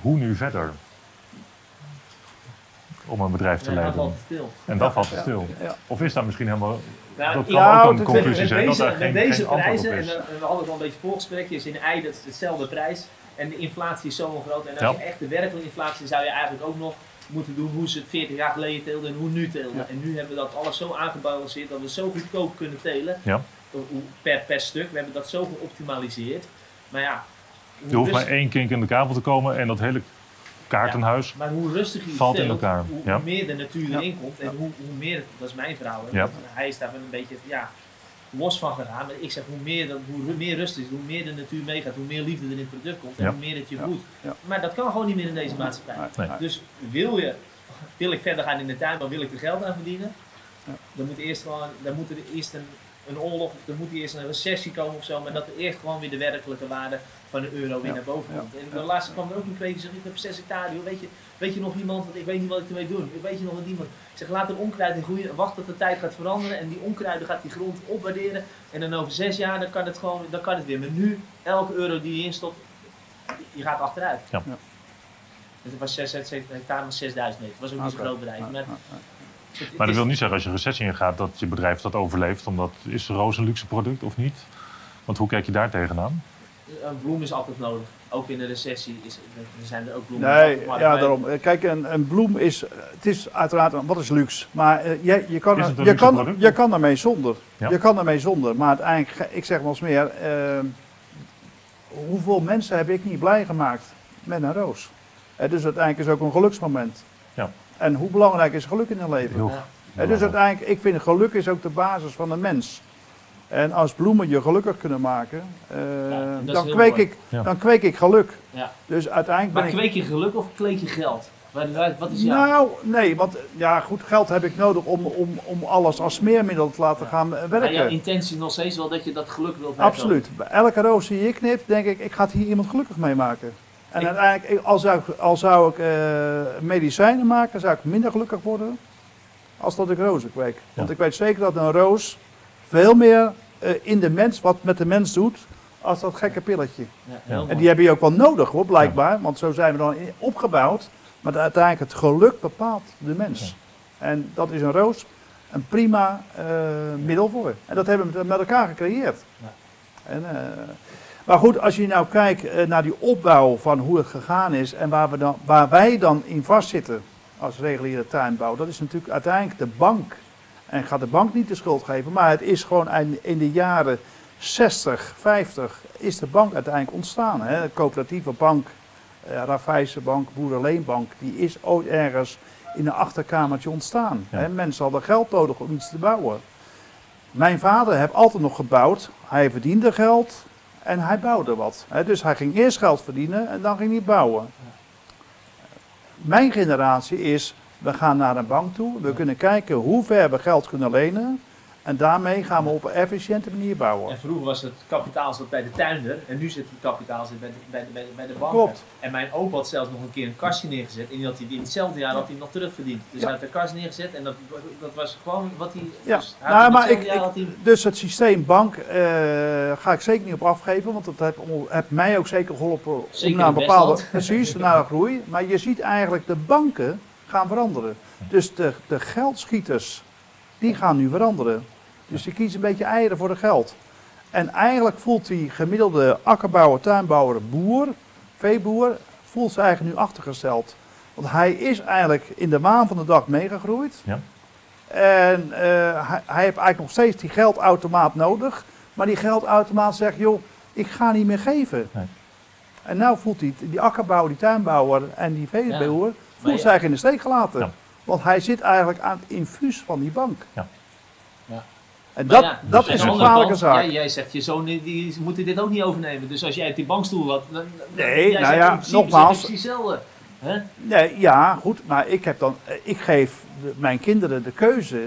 Hoe nu verder? Om een bedrijf te Ja, dat leiden. valt stil. En dat valt Ja. stil. Ja. Of is daar misschien helemaal... Nou, dat kan Ja, ook een conclusie zijn dat daar geen, met deze geen prijzen, en is. eh, we hadden het al een beetje voorgesprekje, is in ei dat is hetzelfde prijs. En de inflatie is zo groot. En als Ja. je echt de werkelijke inflatie zou je eigenlijk ook nog moeten doen hoe ze het 40 jaar geleden teelden en hoe nu teelden. Ja. En nu hebben we dat alles zo aangebalanceerd dat we zo goedkoop kunnen telen Ja. per, per stuk. We hebben dat zo geoptimaliseerd. Maar ja, Er hoeft maar rustig- één kink in de kabel te komen en dat hele kaartenhuis. Maar hoe rustiger je Valt in elkaar, hoe ja. meer de natuur Ja. erin komt. En hoe, hoe meer, dat is mijn verhaal. hè. Hij is daar wel een beetje ja, los van gedaan. Maar ik zeg, hoe meer, dat, hoe meer rust is, hoe meer de natuur meegaat, hoe meer liefde er in het product komt. En Ja. hoe meer het je voedt. Ja. Maar dat kan gewoon niet meer in deze maatschappij. Nee, Nee. nee. Dus wil je, wil ik verder gaan in de tuin, maar wil ik er geld aan verdienen? Ja. Dan moet eerst gewoon, dan moet er eerst een een oorlog of er moet eerst een recessie komen of zo, maar dat er eerst gewoon weer de werkelijke waarde van de euro weer naar boven komt. En de laatste kwam er ook een kweker en zegt, ik heb 6 hectare, weet je, weet je nog iemand, want ik weet niet wat ik ermee doe, weet je nog wat iemand. Ik zeg, laat er onkruid in groeien, wacht tot de tijd gaat veranderen en die onkruiden gaat die grond opwaarderen en dan over zes jaar, dan kan het gewoon, dan kan het weer. Maar nu, elke euro die je instopt, je gaat achteruit. Ja. Dus het was 6 hectare, was 6000 meter. Het was ook niet zo'n Oké. groot bedrijf. Maar, Maar dat is- wil niet zeggen als je een recessie ingaat dat je bedrijf dat overleeft. Omdat is roos een luxe product of niet? Want hoe kijk je daar tegenaan? Een bloem is altijd nodig. Ook in de recessie is, er zijn er ook bloemen. Nee, ja, daarom. Eh, Kijk, een, een bloem is, het is uiteraard, een- wat is luxe? Maar eh, je, je, kan, Is er- het een je, luxe kan, product? je kan ermee zonder. Ja. Je kan ermee zonder. Maar uiteindelijk, ik zeg wel eens meer, eh, hoeveel mensen heb ik niet blij gemaakt met een roos? Eh, dus uiteindelijk is het ook een geluksmoment. Ja. En hoe belangrijk is geluk in een leven? Eh, dus uiteindelijk, ik vind geluk is ook de basis van de mens. En als bloemen je gelukkig kunnen maken, eh, Ja, dan, kweek mooi. ik, Ja. dan kweek ik geluk. Ja. Dus uiteindelijk ben Maar ik... kweek je geluk of kweek je geld? Wat is jouw... Nou, nee, want ja, goed, geld heb ik nodig om, om, om alles als smeermiddel te laten gaan eh, Maar jouw werken. intentie nog steeds wel dat je dat geluk wilt hebben. Absoluut. Elke roos die je knipt, denk ik, ik ga hier iemand gelukkig mee maken. En Ik- uiteindelijk, ik- al zou ik, al zou ik eh, medicijnen maken, zou ik minder gelukkig worden als dat ik rozen kweek. Want ik weet zeker dat een roos veel meer eh, in de mens, wat met de mens doet, als dat gekke pilletje. Ja, En die heb je ook wel nodig hoor, blijkbaar. Want zo zijn we dan opgebouwd. Maar uiteindelijk het geluk bepaalt de mens. En dat is een roos een prima eh, middel voor. En dat hebben we met, met elkaar gecreëerd. Ja. En, eh, maar goed, als je nou kijkt eh, naar die opbouw van hoe het gegaan is en waar, we dan, waar wij dan in vastzitten als reguliere tuinbouw, dat is natuurlijk uiteindelijk de bank. En ik ga de bank niet de schuld geven, maar het is gewoon in, de jaren 60, 50 is de bank uiteindelijk ontstaan. Hè? De coöperatieve bank, eh Raiffeisen bank, Boerenleenbank, die is ooit ergens in een achterkamertje ontstaan. Ja. Hè? Mensen hadden geld nodig om iets te bouwen. Mijn vader heeft altijd nog gebouwd. Hij verdiende geld en hij bouwde wat. Dus hij ging eerst geld verdienen en dan ging hij bouwen. Mijn generatie is, we gaan naar een bank toe. We kunnen kijken hoe ver we geld kunnen lenen. En daarmee gaan we op een efficiënte manier bouwen. En vroeger was het kapitaal zat bij de tuinder en nu zit het kapitaal zit bij de, bij de, bij banken. Klopt. En mijn opa had zelfs nog een keer een kastje neergezet en die had hij in hetzelfde jaar had hij nog terugverdiend. Dus Ja. hij had de kast neergezet en dat, dat was gewoon wat hij... Ja. Dus hij Nou, maar ik, hij- dus het systeem bank eh, ga ik zeker niet op afgeven, want dat heeft, mij ook zeker geholpen om Zeker naar een bepaalde precies naar een groei. Maar je ziet eigenlijk de banken gaan veranderen. Dus de, de geldschieters die gaan nu veranderen. Dus die kiezen een beetje eieren voor de geld. En eigenlijk voelt die gemiddelde akkerbouwer, tuinbouwer, boer, veeboer, voelt zich eigenlijk nu achtergesteld. Want hij is eigenlijk in de waan van de dag meegegroeid. Ja. En eh, hij, hij heeft eigenlijk nog steeds die geldautomaat nodig. Maar die geldautomaat zegt, joh, ik ga niet meer geven. Nee. En nou voelt hij, die akkerbouwer, die tuinbouwer en die veeboer, voelt zich ja. in de steek gelaten. Ja. Want hij zit eigenlijk aan het infuus van die bank. Ja. En dat, ja, dat aan is een kant, zaak. Jij, jij zegt, je zoon die, moeten dit ook niet overnemen. Dus als jij op die bankstoel wat... Dan, dan- Nee, jij nou zegt ja, nogmaals. Hè? Nee, ja, goed, maar ik, heb dan, ik geef de- mijn kinderen de keuze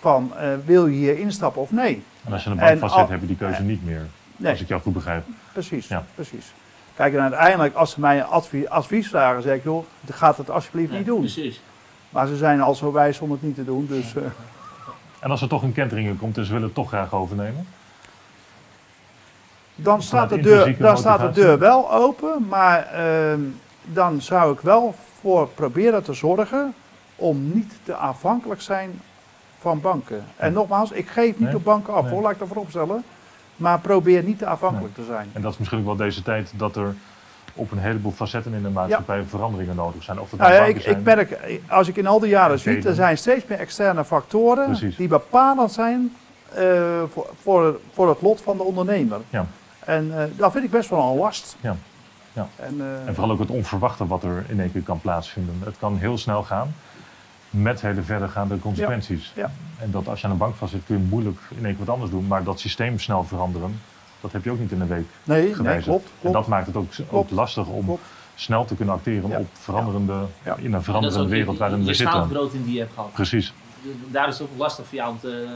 van eh, wil je hier instappen of nee. En als je een bank vastzet, heb je die keuze niet meer. Nee, Als ik jou goed begrijp. precies, Ja. precies. Kijk, en uiteindelijk als ze mij advies, advies vragen, zeg ik, joh, gaat het alsjeblieft Nee, niet doen. Precies. Maar ze zijn al zo wijs om het niet te doen, dus... eh, En als er toch een kentering komt en ze willen het toch graag overnemen? Dan staat, de deur, dan staat de deur wel open, maar ehm, dan zou ik wel voor proberen te zorgen om niet te afhankelijk zijn van banken. En nogmaals, ik geef niet Nee, op banken af nee. hoor, laat ik dat voorop stellen. Maar probeer niet te afhankelijk te zijn. En dat is misschien ook wel deze tijd dat er op een heleboel facetten in de maatschappij veranderingen nodig zijn. Of dat Nou nou ja, ik, zijn. ik merk, als ik in al die jaren zie, er zijn steeds meer externe factoren Precies. die bepalend zijn eh, voor, voor, voor het lot van de ondernemer. Ja. En eh, dat vind ik best wel een last. Ja. Ja. En, eh, En vooral ook het onverwachte wat er in één keer kan plaatsvinden. Het kan heel snel gaan met hele verdergaande consequenties. Ja. En dat als je aan een bank vastzit kun je moeilijk in één keer wat anders doen. Maar dat systeem snel veranderen, dat heb je ook niet in een week nee, nee, gewijzigd. klopt. En klopt. dat maakt het ook, ook Klopt. lastig om Klopt. snel te kunnen acteren Ja. op veranderende, Ja. in een En dat is veranderende ook je- wereld waarin je we zitten. schaalvergroting die je hebt gehad. Precies. de- daar is het ook lastig voor jou om te,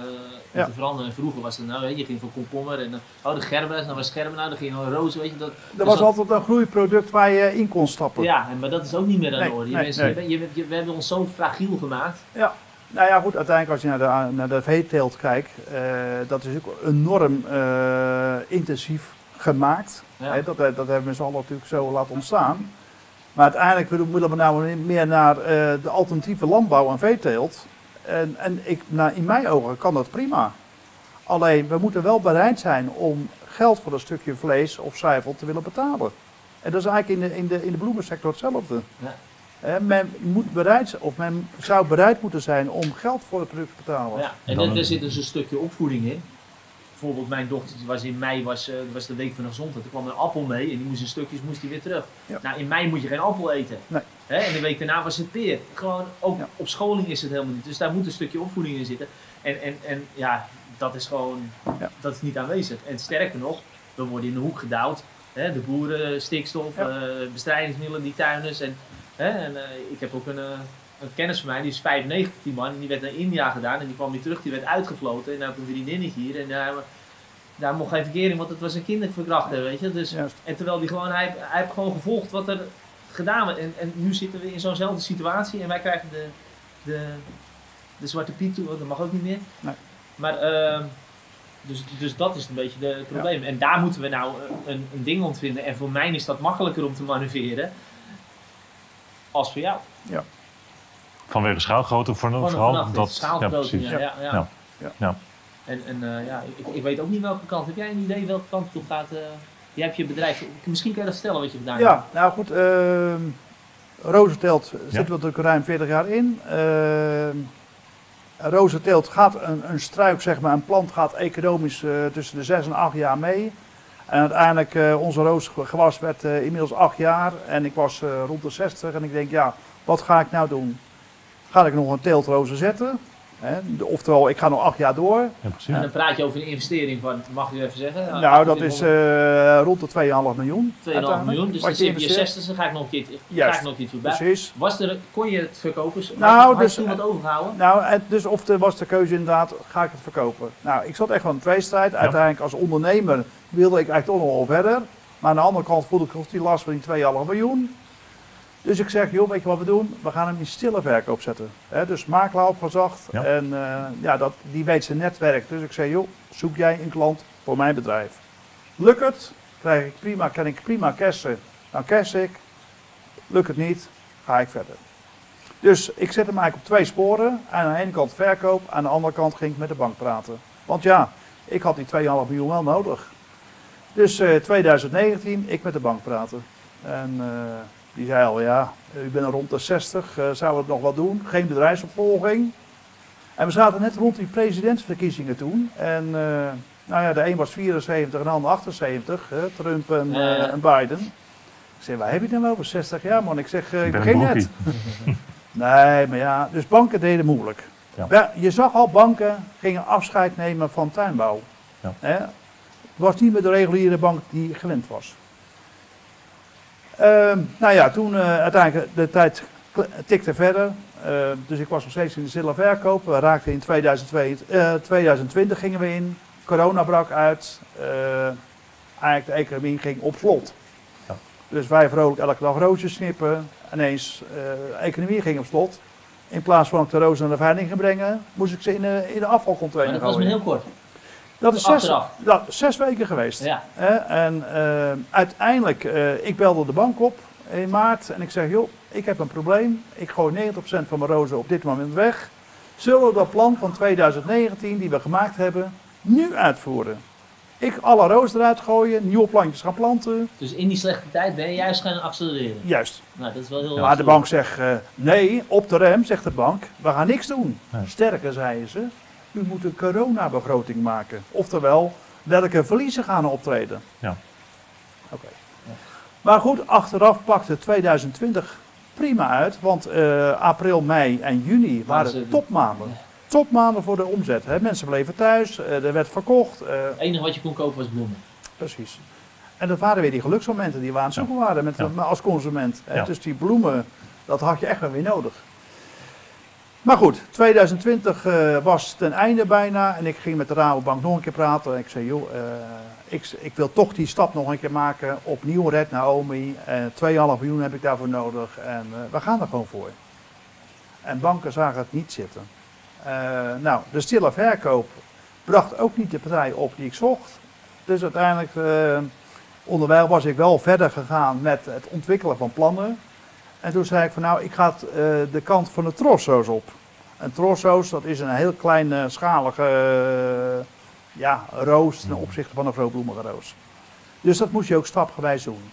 om Ja. te veranderen. En vroeger was het nou, je ging van komkommer en dan, oh de gerber, dan was nou dan ging je een roze, weet je. Dat, Er dus was dat- altijd een groeiproduct waar je in kon stappen. Ja, en- maar dat is ook niet meer aan Nee, de orde. Je nee, mensen, je we hebben ons zo fragiel gemaakt. Nou ja, goed, uiteindelijk als je naar de, naar de veeteelt kijkt, eh, dat is ook enorm eh, intensief gemaakt. Ja. Hè, dat, dat hebben we z'n allen natuurlijk zo laten ontstaan. Maar uiteindelijk willen willen we nou meer naar eh, de alternatieve landbouw en veeteelt. En, en ik, nou, in mijn ogen kan dat prima. Alleen, we moeten wel bereid zijn om geld voor een stukje vlees of zuivel te willen betalen. En dat is eigenlijk in de, in de, in de bloemensector hetzelfde. Ja. Men moet bereid zijn, of men zou bereid moeten zijn om geld voor het product te betalen. Ja, en er, er zit dus een stukje opvoeding in. Bijvoorbeeld mijn dochter die was in mei, was, eh, was de week van de gezondheid. Er kwam een appel mee en die moest in stukjes moest die weer terug. Ja. Nou, in mei moet je geen appel eten. Nee. Hè? En de week daarna was het peer. Gewoon, ook Ja. op scholing is het helemaal niet. Dus daar moet een stukje opvoeding in zitten. En, en, en ja, dat is gewoon, Ja. dat is niet aanwezig. En sterker nog, we worden in de hoek gedouwd. Hè? De boeren, stikstof, Ja. eh, bestrijdingsmiddelen, die tuiners. En, hè? en eh, ik heb ook een, eh, een kennis van mij, die is 95, die man. En die werd naar India gedaan en die kwam weer terug. Die werd uitgefloten. En hij had een vriendinnetje hier. En daar, daar mocht geen verkeer in, want het was een kinderverkrachter, weet je. Dus, Juist. en terwijl die gewoon, hij, hij heeft gewoon gevolgd wat er gedaan werd. En, en nu zitten we in zo'nzelfde situatie en wij krijgen de, de, de zwarte piet toe, dat mag ook niet meer. Nee. Maar, ehm, dus, dus dat is een beetje de, het probleem. En daar moeten we nou een, een ding ontvinden. En voor mij is dat makkelijker om te manoeuvreren als voor jou. Vanwege schaalgrootte voor, Van, vooral dat. de schaalvergroting. ja, Ja, precies. ja, ja. Ja. Ja. Ja. En, en eh, ja, ik, ik weet ook niet welke kant. Heb jij een idee welke kant het op gaat? eh jij hebt je bedrijf. Misschien kan je dat vertellen wat je gedaan hebt. Ja, nou goed. ehm Rozenteelt zitten we Ja. natuurlijk ruim 40 jaar in. Ehm Rozenteelt gaat een, een struik, zeg maar, een plant gaat economisch eh, tussen de 6 en 8 jaar mee. En uiteindelijk, eh onze rozengewas werd eh, inmiddels 8 jaar en ik was eh, rond de 60 en ik denk, ja, wat ga ik nou doen? Ga ik nog een teeltrozen zetten? Hè? de- Oftewel, ik ga nog 8 jaar door. Ja. En dan praat je over een investering van, mag je even zeggen? Nou, dat is eh, rond de 2,5 miljoen. 2,5 uiteindelijk, miljoen. Dus dan zit je investeert. 60, dan ga ik nog een keer, ga ik nog iets voorbij. Precies. Was er, kon je het verkopen? Nou, had dus- je toen wat overgehouden? Nou, dus of er was de keuze inderdaad, ga ik het verkopen? Nou, ik zat echt wel in een tweestrijd. Uiteindelijk als ondernemer wilde ik eigenlijk toch nog wel verder. Maar aan de andere kant voelde ik die last van die 2,5 miljoen. Dus ik zeg, joh, weet je wat we doen? We gaan hem in stille verkoop zetten. Dus makelaar opgezocht. Ja. En eh, ja, dat, die weet zijn netwerk. Dus ik zeg, joh, zoek jij een klant voor mijn bedrijf. Lukt het? Krijg ik prima, kan ik prima cashen? Dan cash ik. Lukt het niet? Ga ik verder. Dus ik zet hem eigenlijk op twee sporen. Aan de ene kant verkoop, aan de andere kant ging ik met de bank praten. Want ja, ik had die 2,5 miljoen wel nodig. Dus eh 2019, ik met de bank praten. En eh, die zei al, ja, u bent rond de 60, eh zouden we het nog wel doen? Geen bedrijfsopvolging. En we zaten net rond die presidentsverkiezingen toen. En eh, nou ja, de een was 74 en de ander 78, hè, Trump en, eh, en Biden. Ik zei, waar heb je het nou over? 60 jaar man. Ik zeg, eh, ik begin net. Nee, maar ja, dus banken deden moeilijk. Ja. Ja, Je zag al, banken gingen afscheid nemen van tuinbouw. Ja. Was niet meer de reguliere bank die gewend was. Ehm, nou ja, toen eh, uiteindelijk de tijd tikte verder. Ehm, dus ik was nog steeds in de stille verkoop. We raakten in 2002, eh, 2020 gingen we in. Corona brak uit. Eh, eigenlijk de economie ging op slot. Ja. Dus wij vrolijk elke dag roosjes snippen. Ineens, eh, de economie ging op slot. In plaats van ik de rozen naar de veiling ging brengen, moest ik ze in de, in de afvalcontainer dat was maar gooien. heel kort. Dat is zes, dat zes weken geweest. Ja. En eh, uiteindelijk, eh, ik belde de bank op in maart en ik zeg, joh, ik heb een probleem. Ik gooi 90% van mijn rozen op dit moment weg. Zullen we dat plan van 2019 die we gemaakt hebben, nu uitvoeren? Ik alle rozen eruit gooien, nieuwe plantjes gaan planten. Dus in die slechte tijd ben je juist gaan accelereren. Juist. Nou, dat is wel heel Maar de bank zegt, eh, nee, op de rem, zegt de bank, we gaan niks doen. Nee. Sterker, zeiden ze, u moet een coronabegroting maken. Oftewel, welke verliezen gaan er optreden? Ja. Oké. Ja. Maar goed, achteraf pakte 2020 prima uit, want eh, april, mei en juni waren ze- topmaanden. Topmaanden voor de omzet. Hè. Mensen bleven thuis, eh, er werd verkocht. eh, Het enige wat je kon kopen was bloemen. Precies. En dat waren weer die geluksmomenten die we aan het zoeken waren met, Ja. als consument. hè. Ja. Dus die bloemen, dat had je echt wel weer nodig. Maar goed, 2020 eh, was ten einde bijna en ik ging met de Rabobank nog een keer praten. En ik zei, joh, eh, ik, ik wil toch die stap nog een keer maken. Opnieuw Red Naomi. En 2,5 miljoen heb ik daarvoor nodig en eh, we gaan er gewoon voor. En banken zagen het niet zitten. Nou, de stille verkoop bracht ook niet de partij op die ik zocht. Dus uiteindelijk, onderwijl was ik wel verder gegaan met het ontwikkelen van plannen. En toen zei ik van nou, ik ga het, eh, de kant van de trosso's op. En trosso's, dat is een heel kleine schalige eh, ja, roos ten opzichte van een grootbloemige roos. Dus dat moest je ook stapgewijs doen.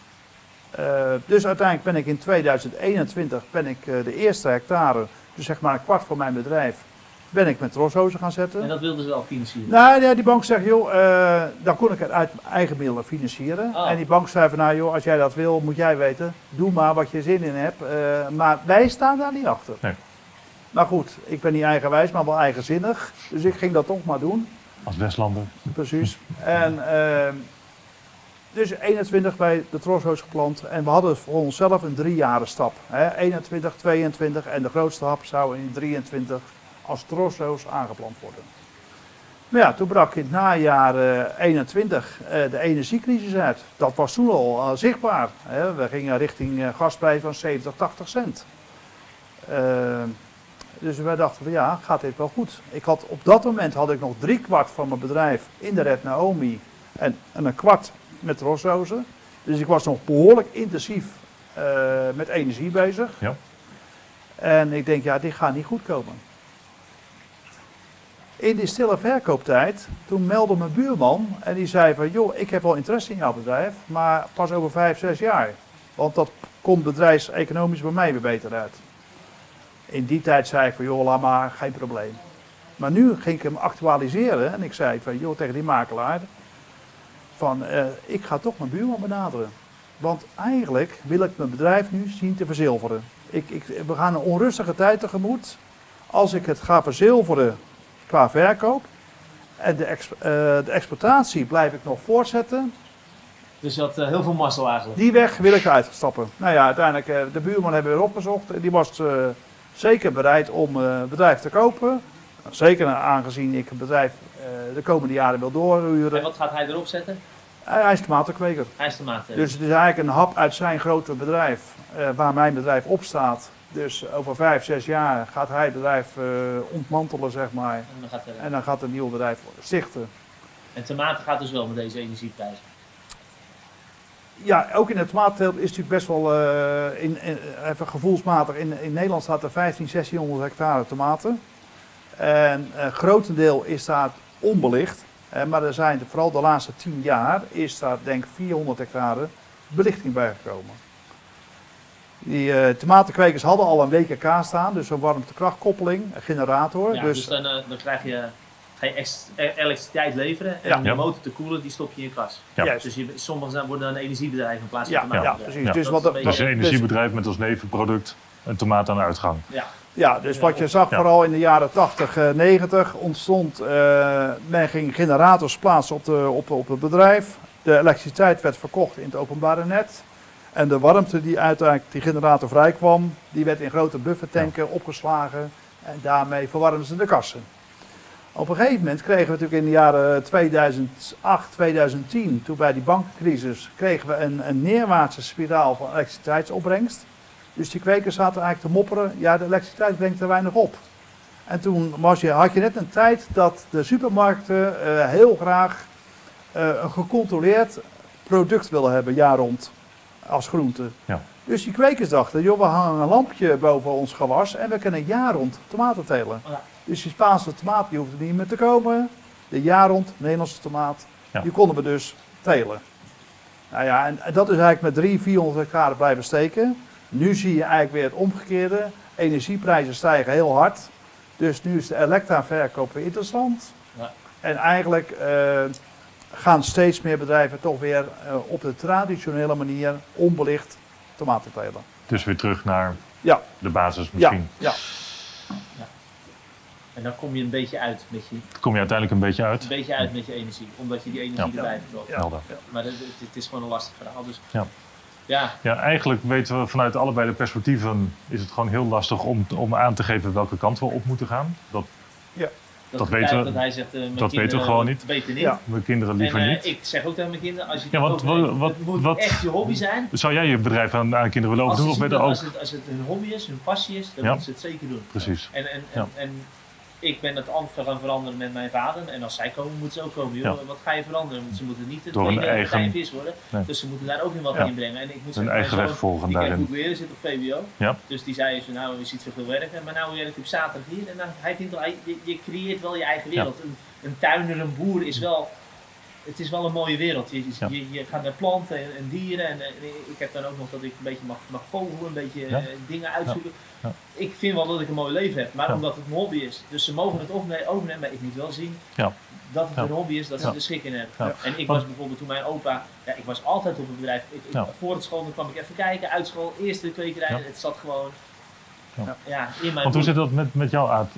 Eh, dus uiteindelijk ben ik in 2021 ben ik, de eerste hectare, dus zeg maar een kwart van mijn bedrijf, ben ik met troshozen gaan zetten. En dat wilden ze wel financieren. Nou, ja, die bank zegt, joh, eh, dan kon ik het uit mijn eigen middelen financieren. Oh. En die bank zei van, nou joh, als jij dat wil, moet jij weten. Doe maar wat je zin in hebt. Eh, maar wij staan daar niet achter. Nee. Maar goed, ik ben niet eigenwijs, maar wel eigenzinnig. Dus ik ging dat toch maar doen. Als Westlander. Precies. En eh, dus 21 bij de Troshoos geplant. En we hadden voor onszelf een driejaren stap. Hè? 21, 22 en de grootste hap zou in 23 als Troshoos aangeplant worden. Maar ja, toen brak in het najaar eh, 21 eh, de energiecrisis uit. Dat was toen al eh, zichtbaar. Hè? We gingen richting eh, gasprijs van 70, 80 cent. Eh, dus wij dachten van ja, gaat dit wel goed. Ik had, op dat moment had ik nog drie kwart van mijn bedrijf in de Red Naomi en, en een kwart met rosrozen. Dus ik was nog behoorlijk intensief eh, met energie bezig. Ja. En ik denk, ja, dit gaat niet goed komen. In die stille verkooptijd, toen meldde mijn buurman en die zei van, joh, ik heb wel interesse in jouw bedrijf, maar pas over vijf, zes jaar. Want dat komt bedrijfseconomisch bij mij weer beter uit. In die tijd zei ik van, joh, laat maar, geen probleem. Maar nu ging ik hem actualiseren en ik zei van, joh, tegen die makelaar, van, eh, ik ga toch mijn buurman benaderen. Want eigenlijk wil ik mijn bedrijf nu zien te verzilveren. Ik, ik, we gaan een onrustige tijd tegemoet. Als ik het ga verzilveren qua verkoop en de, ex- eh, de exploitatie blijf ik nog voortzetten, Dus je had eh, heel veel mazzel eigenlijk. die weg wil ik uitstappen. Nou ja, uiteindelijk, eh, de buurman hebben we weer opgezocht. En Die was zeker bereid om het bedrijf te kopen. Zeker aangezien ik het bedrijf de komende jaren wil En doorhuren. wat gaat hij erop zetten? Hij is tomatenkweker. Hij is de maat. Dus het is eigenlijk een hap uit zijn grote bedrijf, waar mijn bedrijf op staat. Dus over vijf, zes jaar gaat hij het bedrijf eh, ontmantelen, zeg maar. En, dan gaat En dan gaat een nieuw bedrijf stichten. en tomaten gaat dus wel met deze energieprijzen. Ja, ook in de tomatenteelt is natuurlijk best wel, eh, in, in- even gevoelsmatig, in, in Nederland staat er 15, 1600 hectare tomaten. En een grotendeel is daar onbelicht. Eh, maar er zijn vooral de laatste 10 jaar, is daar denk ik 400 hectare belichting bijgekomen. Die eh, tomatenkwekers hadden al een WKK staan, dus een warmtekrachtkoppeling, een generator. Ja, dus, dus dan, eh, dan krijg je, ga je e- elektriciteit leveren en Ja. de motor te koelen, die stop je in je kas. Ja. Dus je, sommigen zijn- worden dan een energiebedrijf in plaats van Ja, een ja, precies. Ja. Dus wat, een Dus een energiebedrijf met als nevenproduct een tomaat aan de uitgang. Ja, Ja, dus wat je zag Ja. vooral in de jaren 80, eh, 90 ontstond, eh, men ging generators plaatsen op, de, op, op het bedrijf. De elektriciteit werd verkocht in het openbare net. En de warmte die uiteindelijk die generator vrijkwam, die werd in grote buffertanken opgeslagen. En daarmee verwarmden ze de kassen. Op een gegeven moment kregen we natuurlijk in de jaren 2008, 2010, toen bij die bankencrisis, kregen we een, een neerwaartse spiraal van elektriciteitsopbrengst. Dus die kwekers zaten eigenlijk te mopperen, ja de elektriciteit brengt te weinig op. En toen was je, had je net een tijd dat de supermarkten eh, heel graag eh, een gecontroleerd product willen hebben, jaar rond, als groente. Ja. Dus die kwekers dachten, joh, we hangen een lampje boven ons gewas en we kunnen jaar rond tomaten telen. Ja. Dus die Spaanse tomaat die hoefde niet meer te komen. De jaar rond Nederlandse tomaat, Ja. die konden we dus telen. Nou ja, en dat is eigenlijk met 300, 400 hectare blijven steken. Nu zie je eigenlijk weer het omgekeerde. Energieprijzen stijgen heel hard. Dus nu is de elektra-verkoop weer interessant. Ja. En eigenlijk eh, gaan steeds meer bedrijven toch weer eh, op de traditionele manier onbelicht tomaten telen. Dus weer terug naar Ja. de basis Ja, misschien. ja. en dan kom je een beetje uit met je, kom je uiteindelijk een beetje uit. een beetje uit met je energie, omdat je die energie Ja. erbij verkoopt. Ja. Helder. Maar het, het- is gewoon een lastig verhaal. Dus Ja. Ja, Ja, eigenlijk weten we vanuit allebei de perspectieven is het gewoon heel lastig om, om aan te geven welke kant we op moeten gaan. Dat Dat weten we- Dat hij zegt, eh, mijn dat weten we gewoon niet. Beter niet. Ja. mijn kinderen liever en, eh, niet. ik zeg ook tegen mijn kinderen, als je Ja, want wat- wat- het moet wat- echt je hobby zijn. Zou jij je bedrijf aan, aan kinderen willen overdoen of ook? als, het, als het hun hobby is, hun passie is, dan Ja. moeten ze het zeker doen. Precies. En, en, en, Ja. en ik ben het amper gaan veranderen met mijn vader. En als zij komen, moeten ze ook komen. Joh. Wat ga je veranderen? Want ze moeten niet hun tweede eigen- vis worden. Nee. Dus ze moeten daar ook in wat Ja. in brengen. En ik moet Hun eigen weg volgen Die daarin. leren, zit op VWO. Ja. Dus die zei zo, nou, je ziet zoveel werken. Maar nou werkt op zaterdag hier. En dan, hij vindt hij- je, je creëert wel je eigen wereld. Een, een tuinder, een boer is wel... Het is wel een mooie wereld. Je, Ja. je, je gaat naar planten en, en dieren. En, ik heb dan ook nog dat ik een beetje mag, mag vogelen, een beetje Ja. eh, dingen uitzoeken. Ja. Ik vind wel dat ik een mooi leven heb, maar omdat het een hobby is. Dus ze mogen het overne- overnemen, maar ik moet wel zien Ja. dat het een hobby is, dat ze er schik in hebben. En ik was bijvoorbeeld toen mijn opa, ja, ik was altijd op het bedrijf. Ik. Voor het school dan kwam ik even kijken, uit school, eerste kwekerij, het zat gewoon Ja. ja. in mijn Want hoe zit dat met, met jou uit?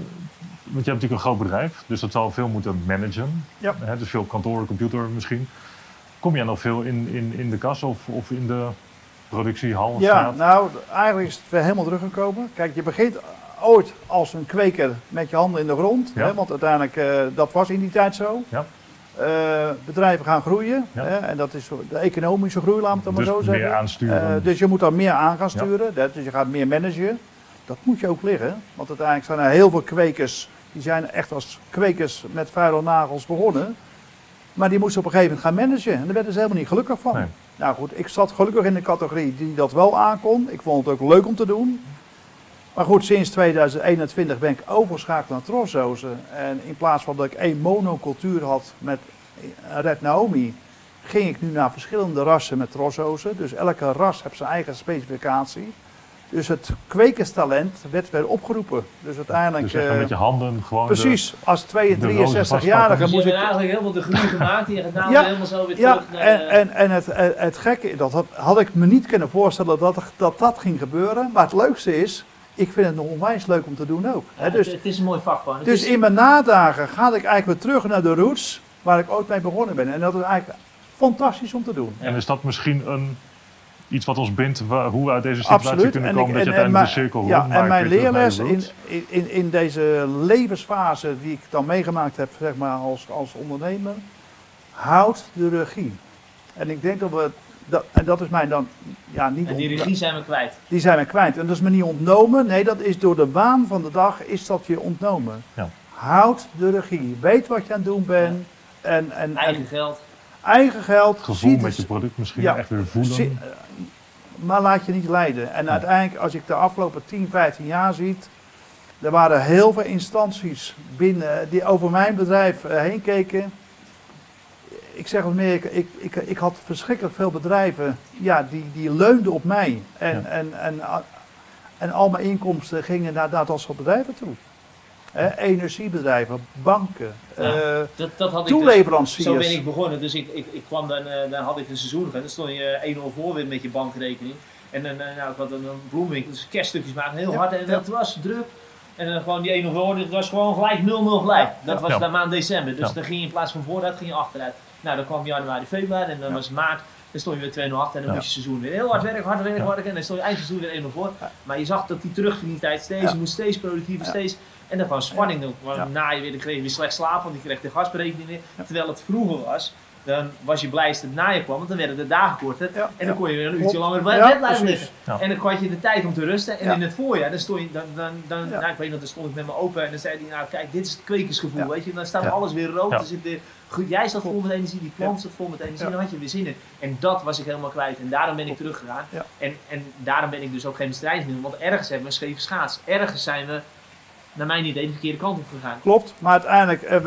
Want je hebt natuurlijk een groot bedrijf, dus dat zal veel moeten managen. Ja. Hè, dus veel kantoor, computer misschien. Kom jij nog veel in, in, in de kas of, of in de productiehal? Ja, straat? nou, eigenlijk is het weer helemaal teruggekomen. Kijk, je begint ooit als een kweker met je handen in de grond. Ja. Hè, want uiteindelijk, eh, dat was in die tijd zo. Ja. Eh, bedrijven gaan groeien. Ja. Hè, en dat is de economische groei, laat het maar dus zo zeggen. meer aansturen. Eh, dus je moet daar meer aan gaan sturen. Dus je gaat meer managen. Dat moet je ook liggen. Want uiteindelijk zijn er heel veel kwekers. Die zijn echt als kwekers met vuile nagels begonnen. Maar die moesten op een gegeven moment gaan managen. En daar werden ze helemaal niet gelukkig van. Nee. Nou goed, ik zat gelukkig in de categorie die dat wel aankon. Ik vond het ook leuk om te doen. Maar goed, sinds 2021 ben ik overgeschakeld naar trosdozen. En in plaats van dat ik één monocultuur had met Red Naomi, ging ik nu naar verschillende rassen met trosdozen. Dus elke ras heeft zijn eigen specificatie. Dus het kwekerstalent werd weer opgeroepen. Dus uiteindelijk... dus eh, met je handen gewoon. precies, als de rozen 62-jarige Dus je moest bent ik... eigenlijk helemaal de groei gemaakt. Die gaat nou Ja. helemaal zo weer Ja, terug naar... en, eh, en, en het, het, het gekke, dat had, had ik me niet kunnen voorstellen dat, dat dat ging gebeuren. Maar het leukste is, ik vind het nog onwijs leuk om te doen ook. ja, dus het, het is een mooi vak, dus is- in mijn nadagen ga ik eigenlijk weer terug naar de roots waar ik ooit mee begonnen ben. En dat is eigenlijk fantastisch om te doen. En is dat misschien een, iets wat ons bindt, hoe we uit deze situatie Absoluut. kunnen En komen, ik- dat je en- en uiteindelijk de cirkel Ja, en mijn je leerles in, in, in, deze levensfase die ik dan meegemaakt heb zeg maar, als, als ondernemer, houd de regie. En ik denk dat we, dat, en dat is mij dan ja, niet en die regie zijn we kwijt. die zijn we kwijt. En dat is me niet ontnomen. Nee, dat is door de waan van de dag is dat je ontnomen. Ja. Houd de regie. Weet wat je aan het doen bent. En, en, Eigen en geld. Eigen geld. gevoel ziet met je product misschien Ja. echt weer voelen. zie- maar laat je niet leiden. En uiteindelijk, als ik de afgelopen 10, 15 jaar ziet. Er waren heel veel instanties binnen die over mijn bedrijf eh, heen keken. Ik zeg het meer, ik, ik, ik, ik had verschrikkelijk veel bedrijven ja, die, die leunden op mij. En, Ja. en, en, en al mijn inkomsten gingen naar, naar dat soort bedrijven toe. Hè, energiebedrijven, banken, Ja. eh, Dat, dat had ik dus- toeleveranciers. Zo ben ik begonnen, dus ik, ik, ik kwam dan, eh, dan had ik een seizoen gehad. Dan stond je eh, 1-0 voor weer met je bankrekening. En dan, eh, nou, ik had een, een bloemwinkel, dus kerststukjes maken, heel Ja, hard. En ja. dat was druk. En dan gewoon die 1-0 voor, het was gewoon gelijk 0-0 gelijk. Dat Ja. was Ja. de maand december. Dus Ja. dan ging je in plaats van vooruit, ging je achteruit. Nou, dan kwam januari, februari en dan Ja. was maart. Dan stond je weer 2-0 achter en dan Ja. moest je seizoen weer heel hard werken, hard werken, Ja. hard werken. En dan stond je eindseizoen weer 1-0 voor. Ja. Maar je zag dat die terugverdientijd steeds, Ja. je moest steeds productiever, Ja. steeds. En dan kwam spanning. Dan Ja. na je weer, dan kreeg je weer slecht slapen, want je kreeg de gasberekening weer. Ja. Terwijl het vroeger was, dan was je blij als het na je kwam, want dan werden de dagen korter. Ja, En dan kon je weer een uurtje langer bij bed blijven liggen. En dan had je de tijd om te rusten. En in het voorjaar, dan stond je, dan, dan, dan, Ja. nou, ik weet nog, dan stond ik met mijn opa en dan zei hij, nou kijk, dit is het kwekersgevoel, weet je. Dan staat alles weer rood, er zit weer, goed, jij staat vol met energie, die plant staat vol met energie, dan had je weer zin in. En dat was ik helemaal kwijt en daarom ben ik teruggegaan. En, en daarom ben ik dus ook geen strijdsmiddel, want ergens hebben we een scheve schaats. Ergens zijn we, naar mijn idee, de verkeerde kant op gegaan. Klopt, maar uiteindelijk, eh,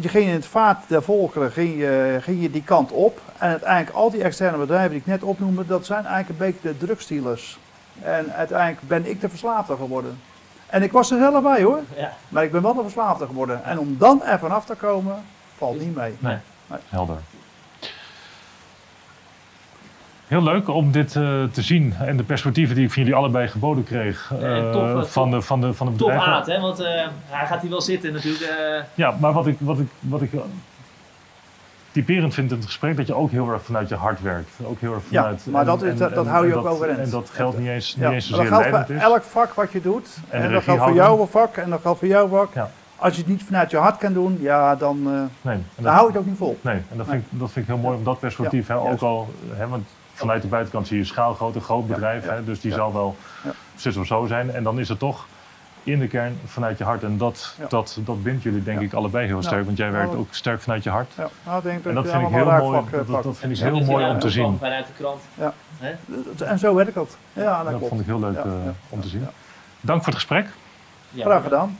je ging in het vaart der volkeren ging je, ging je die kant op. En uiteindelijk al die externe bedrijven die ik net opnoemde, dat zijn eigenlijk een beetje de drugsdealers. En uiteindelijk ben ik de verslaafde geworden. En ik was er zelf bij hoor, Ja. maar ik ben wel de verslaafde geworden. En om dan er vanaf te komen, valt niet mee. Nee. Nee. Helder. Heel leuk om dit eh, te zien en de perspectieven die ik van jullie allebei geboden kreeg Ja, en eh, top, eh, top. van, de, van, de, van de Top aard, hè, want eh, hij gaat hier wel zitten natuurlijk. eh, Ja, maar wat ik, wat ik, wat ik typerend vind in het gesprek dat je ook heel erg vanuit je hart werkt. Ook heel erg Ja, vanuit... maar dat is- dat- dat hou je ook dat- overeind. En dat geldt niet eens, niet Ja, eens zozeer geldt leidend voor is. elk vak wat je doet. En dat geldt voor jouw vak en dat geldt voor jouw vak. Ja. Als je het niet vanuit je hart kan doen, ja, dan, eh, Nee, dan dat, hou je het ook niet vol. nee, en dat, vind ik, dat vind ik heel mooi op dat perspectief. Ja, hè, ook al, hè, want vanuit de buitenkant zie je schaalgroot, een groot bedrijf. ja, hè, dus die ja. zal wel Ja. zus of zo zijn. En dan is het toch in de kern vanuit je hart. En dat, Ja. dat, dat bindt jullie denk Ja. ik allebei heel Ja. sterk. Want jij werkt Ja. ook sterk vanuit je hart. Ja, nou, ik denk En dat je vind ik allemaal heel mooi. Dat, dat, dat vind ik heel mooi om te zien. Vanuit de krant. En zo werkt dat. Ja, dat Dat vond ik heel leuk Ja, eh, ja, om te zien. ja. Dank voor het gesprek. Ja, Graag gedaan.